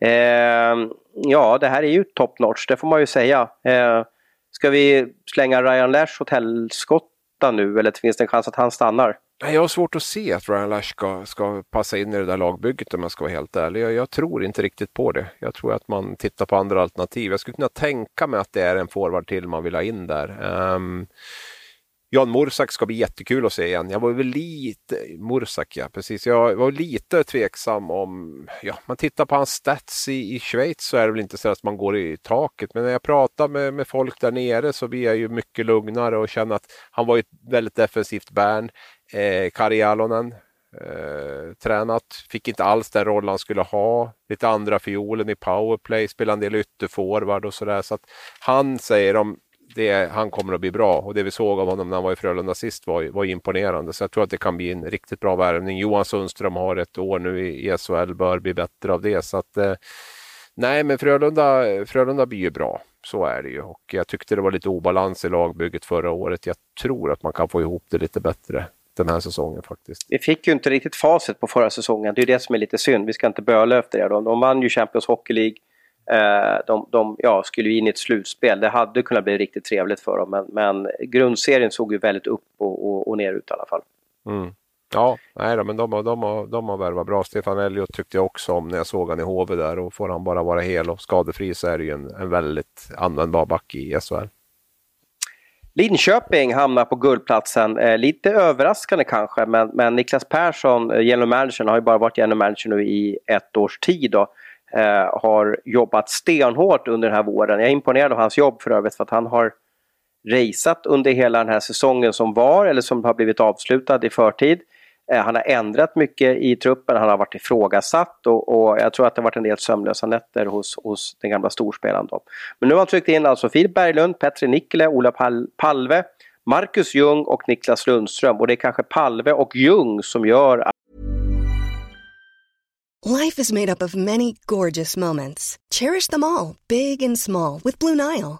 Eh, ja, det här är ju top notch, det får man ju säga. Eh, ska vi slänga Ryan Lash åt helskotta nu eller finns det en chans att han stannar? Jag har svårt att se att Ryan Lash ska, ska passa in i det där lagbygget om jag ska vara helt ärlig. Jag, jag, tror inte riktigt på det. Jag tror att man tittar på andra alternativ. Jag skulle kunna tänka mig att det är en forward till man vill ha in där. Um, Jan Mursak ska bli jättekul att se igen. Jag var väl lite, Mursak ja, precis. Jag var lite tveksam om, ja, man tittar på hans stats i, i Schweiz så är det väl inte så att man går i taket. Men när jag pratar med, med folk där nere så blir jag ju mycket lugnare och känner att han var ju ett väldigt defensivt bärn. Eh, Kari Alonen, eh, tränat, fick inte alls den roll han skulle ha. Lite andra fiolen i powerplay, spelade en del ytterforward och sådär. Så att han säger om det, han kommer att bli bra och det vi såg av honom när han var i Frölunda sist var, var imponerande. Så jag tror att det kan bli en riktigt bra värvning. Johan Sundström har ett år nu i SHL, bör bli bättre av det. Så att, eh, nej, men Frölunda, Frölunda blir ju bra. Så är det ju och jag tyckte det var lite obalans i lagbygget förra året. Jag tror att man kan få ihop det lite bättre den här säsongen faktiskt. Vi fick ju inte riktigt facit på förra säsongen. Det är det som är lite synd. Vi ska inte böla efter det. De, de vann ju Champions Hockey League. Eh, de, de ja, skulle in i ett slutspel. Det hade kunnat bli riktigt trevligt för dem men, men grundserien såg ju väldigt upp och, och, och ner ut i alla fall. Mm. Ja, nej då, men de, de, har, de har värvat bra. Stefan Elliot tyckte jag också om när jag såg han i HV där och får han bara vara hel och skadefri så är det ju en, en väldigt användbar back i SHL. Linköping hamnar på guldplatsen. Eh, lite överraskande kanske, men, men Niklas Persson, eh, general managern, har ju bara varit general manager nu i ett års tid. Då. Eh, har jobbat stenhårt under den här våren. Jag är imponerad av hans jobb för övrigt för att han har raceat under hela den här säsongen som var eller som har blivit avslutad i förtid. Eh, han har ändrat mycket i truppen, han har varit ifrågasatt och, och jag tror att det har varit en del sömnlösa nätter hos, hos den gamla storspelaren. Då. Men nu har han tryckt in alltså Filip Berglund, Petri Nikkele, Ola Pal Palve, Marcus Ljung och Niklas Lundström. Och det är kanske Palve och Ljung som gör att Life is made up of many gorgeous moments. Cherish them all, big and small, with Blue Nile.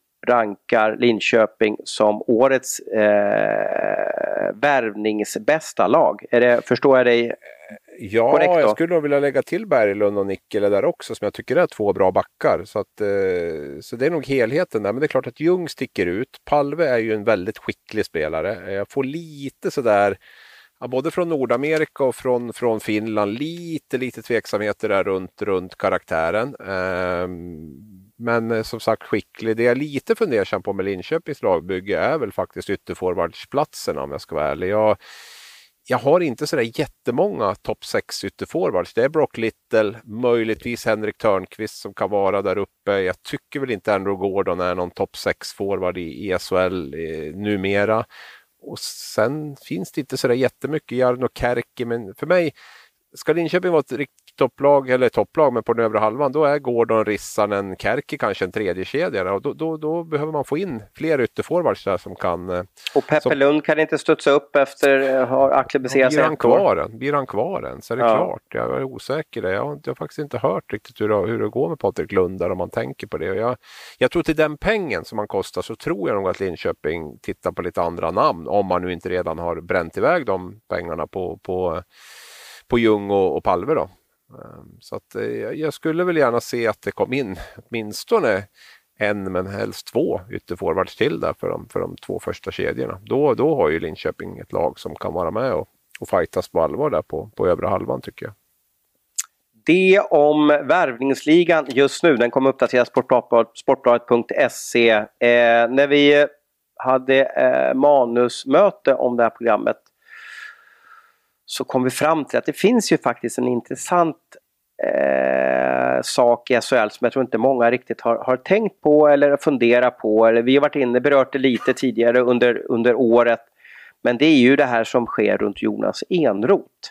rankar Linköping som årets eh, värvningsbästa lag. Är det, förstår jag dig Ja, korrekt då? jag skulle nog vilja lägga till Berglund och Nikkele där också som jag tycker är två bra backar. Så, att, eh, så det är nog helheten där. Men det är klart att Ljung sticker ut. Palve är ju en väldigt skicklig spelare. Jag får lite sådär Ja, både från Nordamerika och från, från Finland lite, lite tveksamheter där runt, runt karaktären. Ehm, men eh, som sagt skicklig. Det jag är lite fundersam på med Linköpings lagbygge är väl faktiskt ytterforwardsplatsen om jag ska vara ärlig. Jag, jag har inte sådär jättemånga topp 6 ytterforwards. Det är Brock Little, möjligtvis Henrik Törnqvist som kan vara där uppe. Jag tycker väl inte Andrew Gordon är någon topp 6 forward i SHL eh, numera. Och sen finns det inte sådär jättemycket Jarno Kärki, men för mig ska Linköping vara ett riktigt topplag, eller topplag, men på den övre halvan, då är Gordon, Rissanen, Kärki kanske en tredje kedja och då, då, då, behöver man få in fler ytterforwards där som kan... Eh, och Peppe som, Lund kan inte studsa upp efter att ha acklimatiserat sig ett år. Blir han kvar än så är det ja. klart. Jag är osäker. Jag har, jag har faktiskt inte hört riktigt hur, hur det går med Patrik Lund där om man tänker på det. Och jag, jag tror till den pengen som han kostar så tror jag nog att Linköping tittar på lite andra namn om man nu inte redan har bränt iväg de pengarna på, på på Ljung och, och Palve. Då. Ehm, så att, eh, jag skulle väl gärna se att det kom in åtminstone en men helst två ytterforwards till där för de, för de två första kedjorna. Då, då har ju Linköping ett lag som kan vara med och, och fightas på allvar där på, på övre halvan tycker jag. Det om värvningsligan just nu. Den kommer uppdateras på sportbladet.se. Eh, när vi hade eh, manusmöte om det här programmet så kom vi fram till att det finns ju faktiskt en intressant eh, sak i SHL som jag tror inte många riktigt har, har tänkt på eller funderat på. Eller vi har varit inne berört det lite tidigare under, under året. Men det är ju det här som sker runt Jonas Enroth.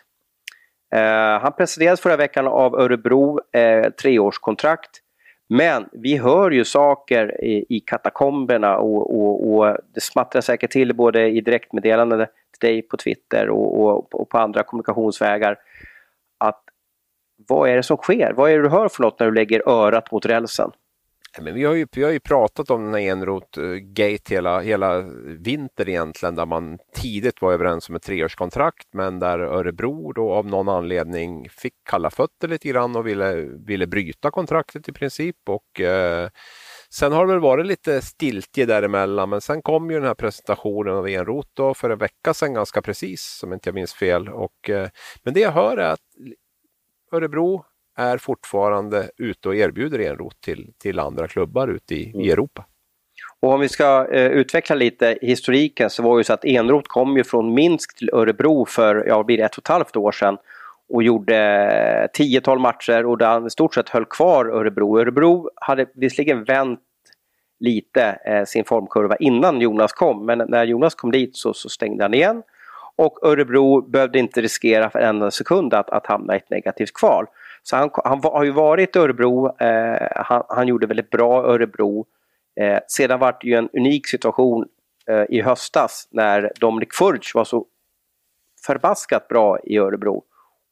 Eh, han presenterades förra veckan av Örebro, eh, treårskontrakt. Men vi hör ju saker i, i katakomberna och, och, och, det smattrar säkert till både i direktmeddelanden till dig på Twitter och, och, och, på andra kommunikationsvägar. Att vad är det som sker? Vad är det du hör för något när du lägger örat mot rälsen? Men vi, har ju, vi har ju pratat om den här Enroth-gate eh, hela, hela vinter egentligen där man tidigt var överens om ett treårskontrakt men där Örebro då av någon anledning fick kalla fötter lite grann och ville, ville bryta kontraktet i princip. Och, eh, Sen har det väl varit lite stiltje däremellan men sen kom ju den här presentationen av Enroth då för en vecka sedan ganska precis om inte jag minns fel. Och, eh, men det jag hör är att Örebro är fortfarande ute och erbjuder Enroth till, till andra klubbar ute i, mm. i Europa. Och om vi ska eh, utveckla lite historiken så var det ju så att Enroth kom ju från Minsk till Örebro för, ja blir det ett och ett halvt år sedan och gjorde tiotal matcher och där han i stort sett höll kvar Örebro. Örebro hade visserligen vänt lite eh, sin formkurva innan Jonas kom men när Jonas kom dit så, så stängde han igen. Och Örebro behövde inte riskera för en sekund att, att hamna i ett negativt kval. Så han, han har ju varit i Örebro, eh, han, han, gjorde väldigt bra Örebro. Eh, sedan var det ju en unik situation eh, i höstas när Dominik Furch var så förbaskat bra i Örebro.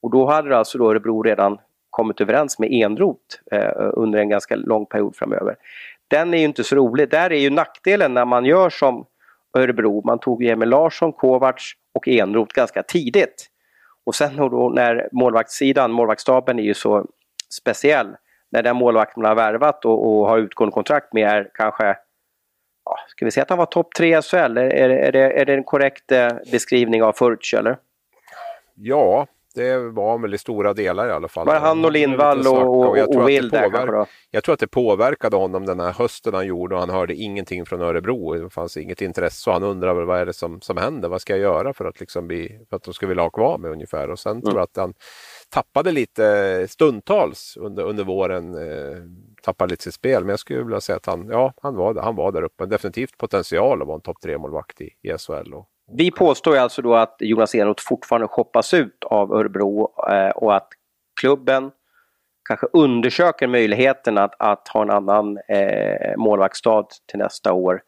Och då hade alltså då Örebro redan kommit överens med Enroth eh, under en ganska lång period framöver. Den är ju inte så rolig. Där är ju nackdelen när man gör som Örebro. Man tog Emil Larsson, Kovacs och Enroth ganska tidigt. Och sen då när målvaktssidan, målvaktsstaben är ju så speciell. När den målvakt man har värvat och, och har utgående kontrakt med är kanske, ja, ska vi säga att han var topp tre i SHL? Är, är, är, det, är det en korrekt eh, beskrivning av Furch eller? Ja, det var väl i stora delar i alla fall. Var han och Lindvall och, och, och, och Will där kanske då? Jag tror att det påverkade honom den här hösten han gjorde och han hörde ingenting från Örebro. Det fanns inget intresse och han undrade väl vad är det som, som händer? Vad ska jag göra för att, liksom bli, för att de ska vilja ha kvar mig ungefär? Och sen mm. tror jag att han tappade lite stundtals under, under våren. Eh, tappade lite sitt spel. Men jag skulle vilja säga att han, ja, han, var, han var där uppe. Definitivt potential att vara en topp tre målvakt i, i SHL. Och, vi påstår alltså då att Jonas Enroth fortfarande shoppas ut av Örebro eh, och att klubben kanske undersöker möjligheten att, att ha en annan eh, målvaktsstad till nästa år.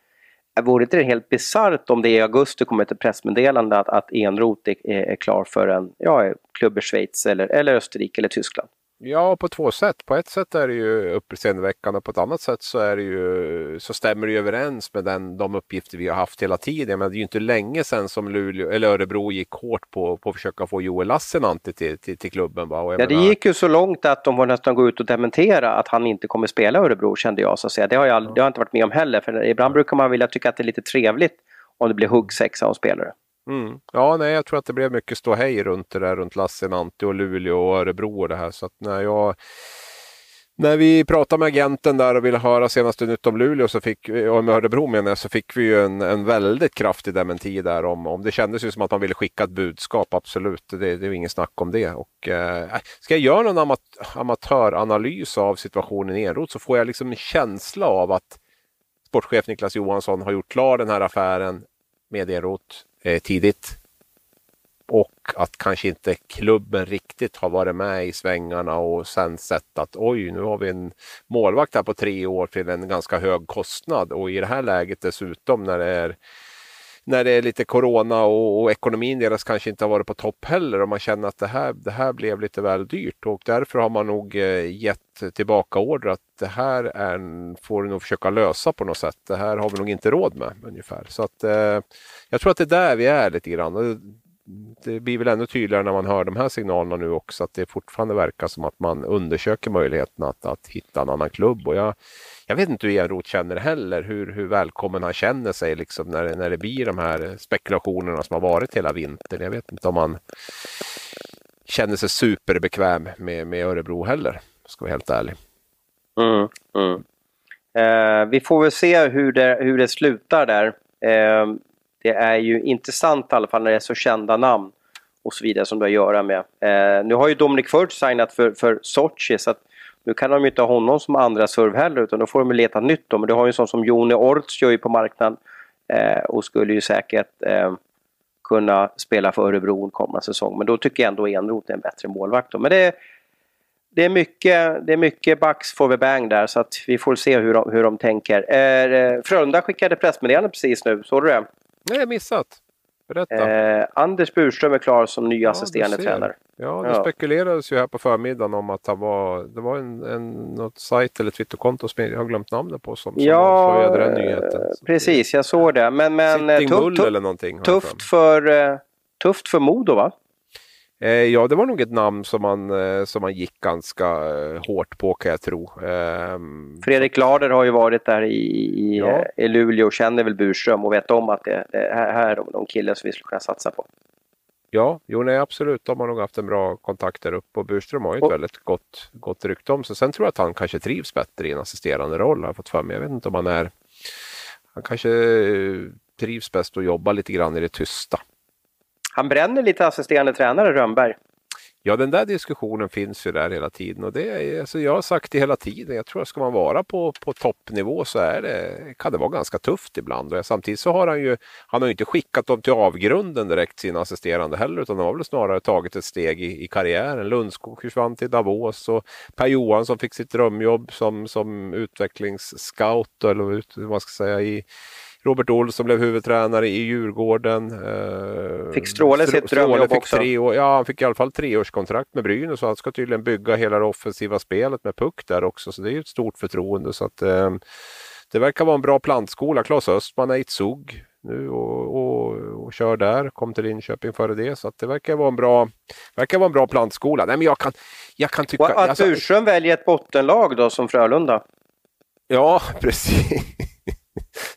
Vore det inte helt bisarrt om det i augusti kommer ett pressmeddelande att, att Enroth är, är klar för en ja, klubb i Schweiz eller, eller Österrike eller Tyskland? Ja, på två sätt. På ett sätt är det ju uppseendeväckande, på ett annat sätt så, är det ju, så stämmer det överens med den, de uppgifter vi har haft hela tiden. Men det är ju inte länge sedan som Luleå, eller Örebro gick hårt på, på att försöka få Joel Lassinantti till, till, till klubben. Va? ja, det gick ju så långt att de var nästan gå ut och dementera att han inte kommer spela Örebro kände jag. Så att säga. Det, har jag, det har jag inte varit med om heller. För ibland brukar man vilja tycka att det är lite trevligt om det blir huggsexa av spelare. Mm. Ja, nej, jag tror att det blev mycket ståhej runt det där runt Lassinantti och Luleå och Örebro och det här. Så att när jag när vi pratade med agenten där och ville höra senaste nytt om Luleå, så fick, om Örebro menar jag, så fick vi ju en, en väldigt kraftig dementi där om, om det kändes ju som att man ville skicka ett budskap, absolut. Det, det är inget snack om det. Och, eh, ska jag göra någon amat amatöranalys av situationen i Enroth så får jag liksom en känsla av att sportchef Niklas Johansson har gjort klar den här affären med Enroth eh, tidigt. Och att kanske inte klubben riktigt har varit med i svängarna och sen sett att oj, nu har vi en målvakt här på tre år till en ganska hög kostnad och i det här läget dessutom när det är när det är lite corona och, och, ekonomin deras kanske inte har varit på topp heller och man känner att det här, det här blev lite väl dyrt och därför har man nog eh, gett tillbaka order att det här är, får du nog försöka lösa på något sätt. Det här har vi nog inte råd med ungefär. Så att eh, jag tror att det är där vi är lite grann. Det blir väl ännu tydligare när man hör de här signalerna nu också att det fortfarande verkar som att man undersöker möjligheten att, att hitta en annan klubb. Och jag, jag vet inte hur Enroth känner heller, hur, hur välkommen han känner sig liksom när, när det blir de här spekulationerna som har varit hela vintern. Jag vet inte om han känner sig superbekväm med, med Örebro heller, ska vara helt ärlig. Mm, mm. Eh, vi får väl se hur det, hur det slutar där. Eh, det är ju intressant i alla fall när det är så kända namn. och så vidare som du har att göra med. Eh, nu har ju Dominic Furch signat för, för Sochi så att nu kan de ju inte ha honom som andra serve heller utan då får de leta nytt då. Men du har ju en sån som Joni Orts gör ju på marknaden eh, och skulle ju säkert eh, kunna spela för Örebro kommande säsong. Men då tycker jag ändå Enroth är en bättre målvakt. Då. Men det, det är mycket, det är mycket backs for the bang där så att vi får se hur de, hur de tänker. Eh, eh Frölunda skickade pressmeddelande precis nu, såg du det? Nej, missat. Berätta. Eh, Anders Burström är klar som ny Ja, assisterande tränare. Ja, det Ja. spekulerades ju här på förmiddagen om att han var, det var en, en, något sajt eller Twitterkonto som jag har glömt namnet på som, som Ja, avslöjade den nyheten. eh, Så precis, jag såg det. Men, men eh, Sitting tuff, eller någonting. tufft, för, eh, tufft för Modo va? Eh, ja, det var nog ett namn som man, eh, som man gick ganska eh, hårt på kan jag tro. Ehm, Fredrik Lader har ju varit där i, i, Ja. i Luleå och känner väl Burström och vet om att det, det här, är de, de killar som vi skulle kunna satsa på. Ja, jo nej absolut. De har nog haft en bra kontakt där uppe och Burström har ju ett Och- väldigt gott, gott rykte om sig. Sen tror jag att han kanske trivs bättre i en assisterande roll har jag fått för mig. Jag vet inte om han är... Han kanske trivs bäst att jobba lite grann i det tysta. Han bränner lite assisterande tränare Rönnberg. Ja, den där diskussionen finns ju där hela tiden och det är, alltså jag har sagt det hela tiden. Jag tror att ska man vara på, på toppnivå så är det, kan det vara ganska tufft ibland. Och samtidigt så har han ju, han har ju inte skickat dem till avgrunden direkt, sina assisterande heller, utan de har väl snarare tagit ett steg i, i karriären. Lundskog försvann till Davos och Per Johansson fick sitt drömjobb som, som utvecklingsscout eller vad man ska säga i Robert Olsson blev huvudtränare i Djurgården. Eh, Fick Stråle sitt drömjobb också? Tre år, ja, han fick i alla fall treårskontrakt med Brynäs så han ska tydligen bygga hela det offensiva spelet med puck där också. Så det är ju ett stort förtroende. Så att, eh, det verkar vara en bra plantskola. Claes Östman är i SUG nu och, och, och kör där. Kom till Linköping före det. Så det verkar vara en bra, verkar vara en bra plantskola. Nej, men jag kan, jag kan tycka... Och att alltså- Burström väljer ett bottenlag då som Frölunda. Ja, precis.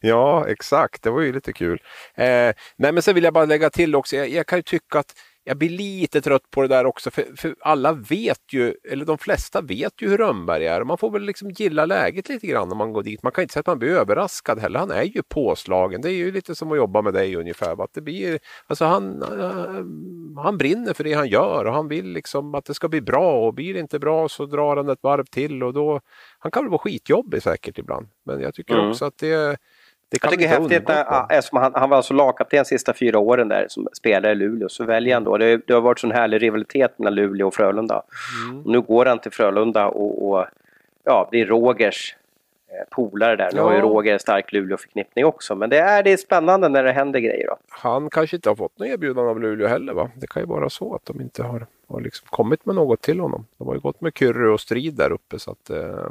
Ja, exakt. Det var ju lite kul. Eh, nej, men sen vill jag bara lägga till också. Jag, jag kan ju tycka att jag blir lite trött på det där också. För, för alla vet ju, eller de flesta vet ju hur Rönnberg är. Man får väl liksom gilla läget lite grann när man går dit. Man kan inte säga att man blir överraskad heller. Han är ju påslagen. Det är ju lite som att jobba med dig ungefär. Att det blir, alltså han, eh, han brinner för det han gör och han vill liksom att det ska bli bra. Och blir det inte bra så drar han ett varv till och då han kan väl vara skitjobbig säkert ibland. Men jag tycker Mm. också att det, det Jag tycker inte häftigt, undgå när, eftersom han, han var alltså lagkapten de sista fyra åren där som spelare i Luleå, så väljer han då. Det, det har varit sån härlig rivalitet mellan Luleå och Frölunda. Mm. Och nu går han till Frölunda och, och ja, blir Rogers eh, polare där. Nu Ja. har ju Roger en stark Luleå-förknippning också. Men det är, det är spännande när det händer grejer då. Han kanske inte har fått något erbjudande av Luleå heller va? Det kan ju vara så att de inte har, har liksom kommit med något till honom. De har ju gått med Kyrre och Strid där uppe så att eh,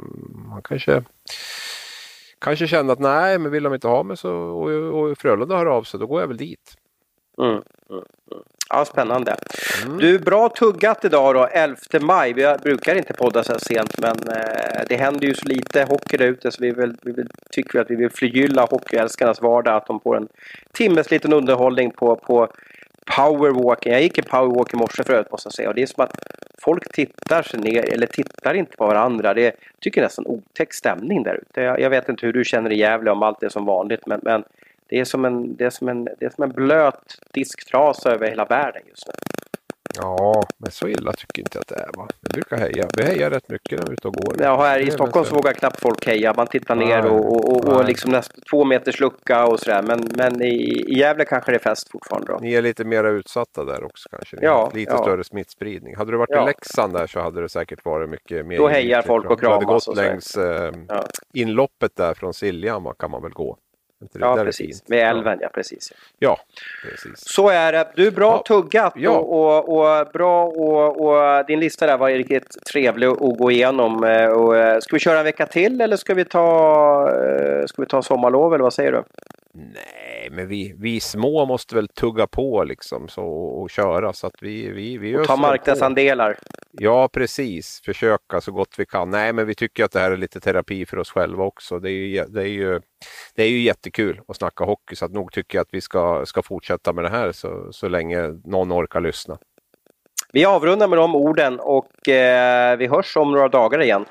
han kanske Kanske kände att nej, men vill de inte ha mig så, och, och Frölunda hör av sig, då går jag väl dit. Mm, mm, mm. Ja, spännande. Mm. Du, bra tuggat idag då, 11 maj. Vi brukar inte podda så här sent men eh, det händer ju så lite hockey där ute så vi, vill, vi vill, tycker att vi vill förgylla hockeyälskarnas vardag. Att de får en timmes liten underhållning på, på powerwalking. Jag gick i powerwalk i morse förut måste jag säga. Och det är som att folk tittar sig ner, eller tittar inte på varandra. Det är, tycker nästan otäck stämning där ute. Jag, jag vet inte hur du känner i Gävle om allt är som vanligt men, men det är, som en, det, är som en, det är som en blöt disktrasa över hela världen just nu. Ja, men så illa tycker inte jag att det är va? Vi brukar heja. Vi hejar rätt mycket när vi är ute och går. Ja, här i Stockholm så vågar knappt folk heja. Man tittar ner Nej. och, och, och, och Nej. liksom nästan två meters lucka och sådär. Men, men i, i Gävle kanske det är fest fortfarande då. Ni är lite mer utsatta där också kanske? Ni Ja, lite ja. större smittspridning. Hade du varit Ja. i Leksand där så hade det säkert varit mycket mer Då hejar folk och jag. Du hade kramas gått och längs eh, inloppet där från Siljan va, kan man väl gå? Inte det? Ja, Där är precis. Med älven, ja precis. Ja, precis. Så är det. Du, bra Ja. tuggat Ja. och, och, och bra och, och din lista där var riktigt trevlig att gå igenom. Eh, Och, eh, ska vi köra en vecka till eller ska vi ta, eh, ska vi ta sommarlov eller vad säger du? Nej, men vi, vi små måste väl tugga på liksom så, och köra så att vi, vi, vi Och ta marknadsandelar. Ja, precis. Försöka så gott vi kan. Nej, men vi tycker att det här är lite terapi för oss själva också. Det är ju, det är ju, det är ju jättekul att snacka hockey så att nog tycker jag att vi ska, ska fortsätta med det här så, så länge någon orkar lyssna. Vi avrundar med de orden och eh, vi hörs om några dagar igen.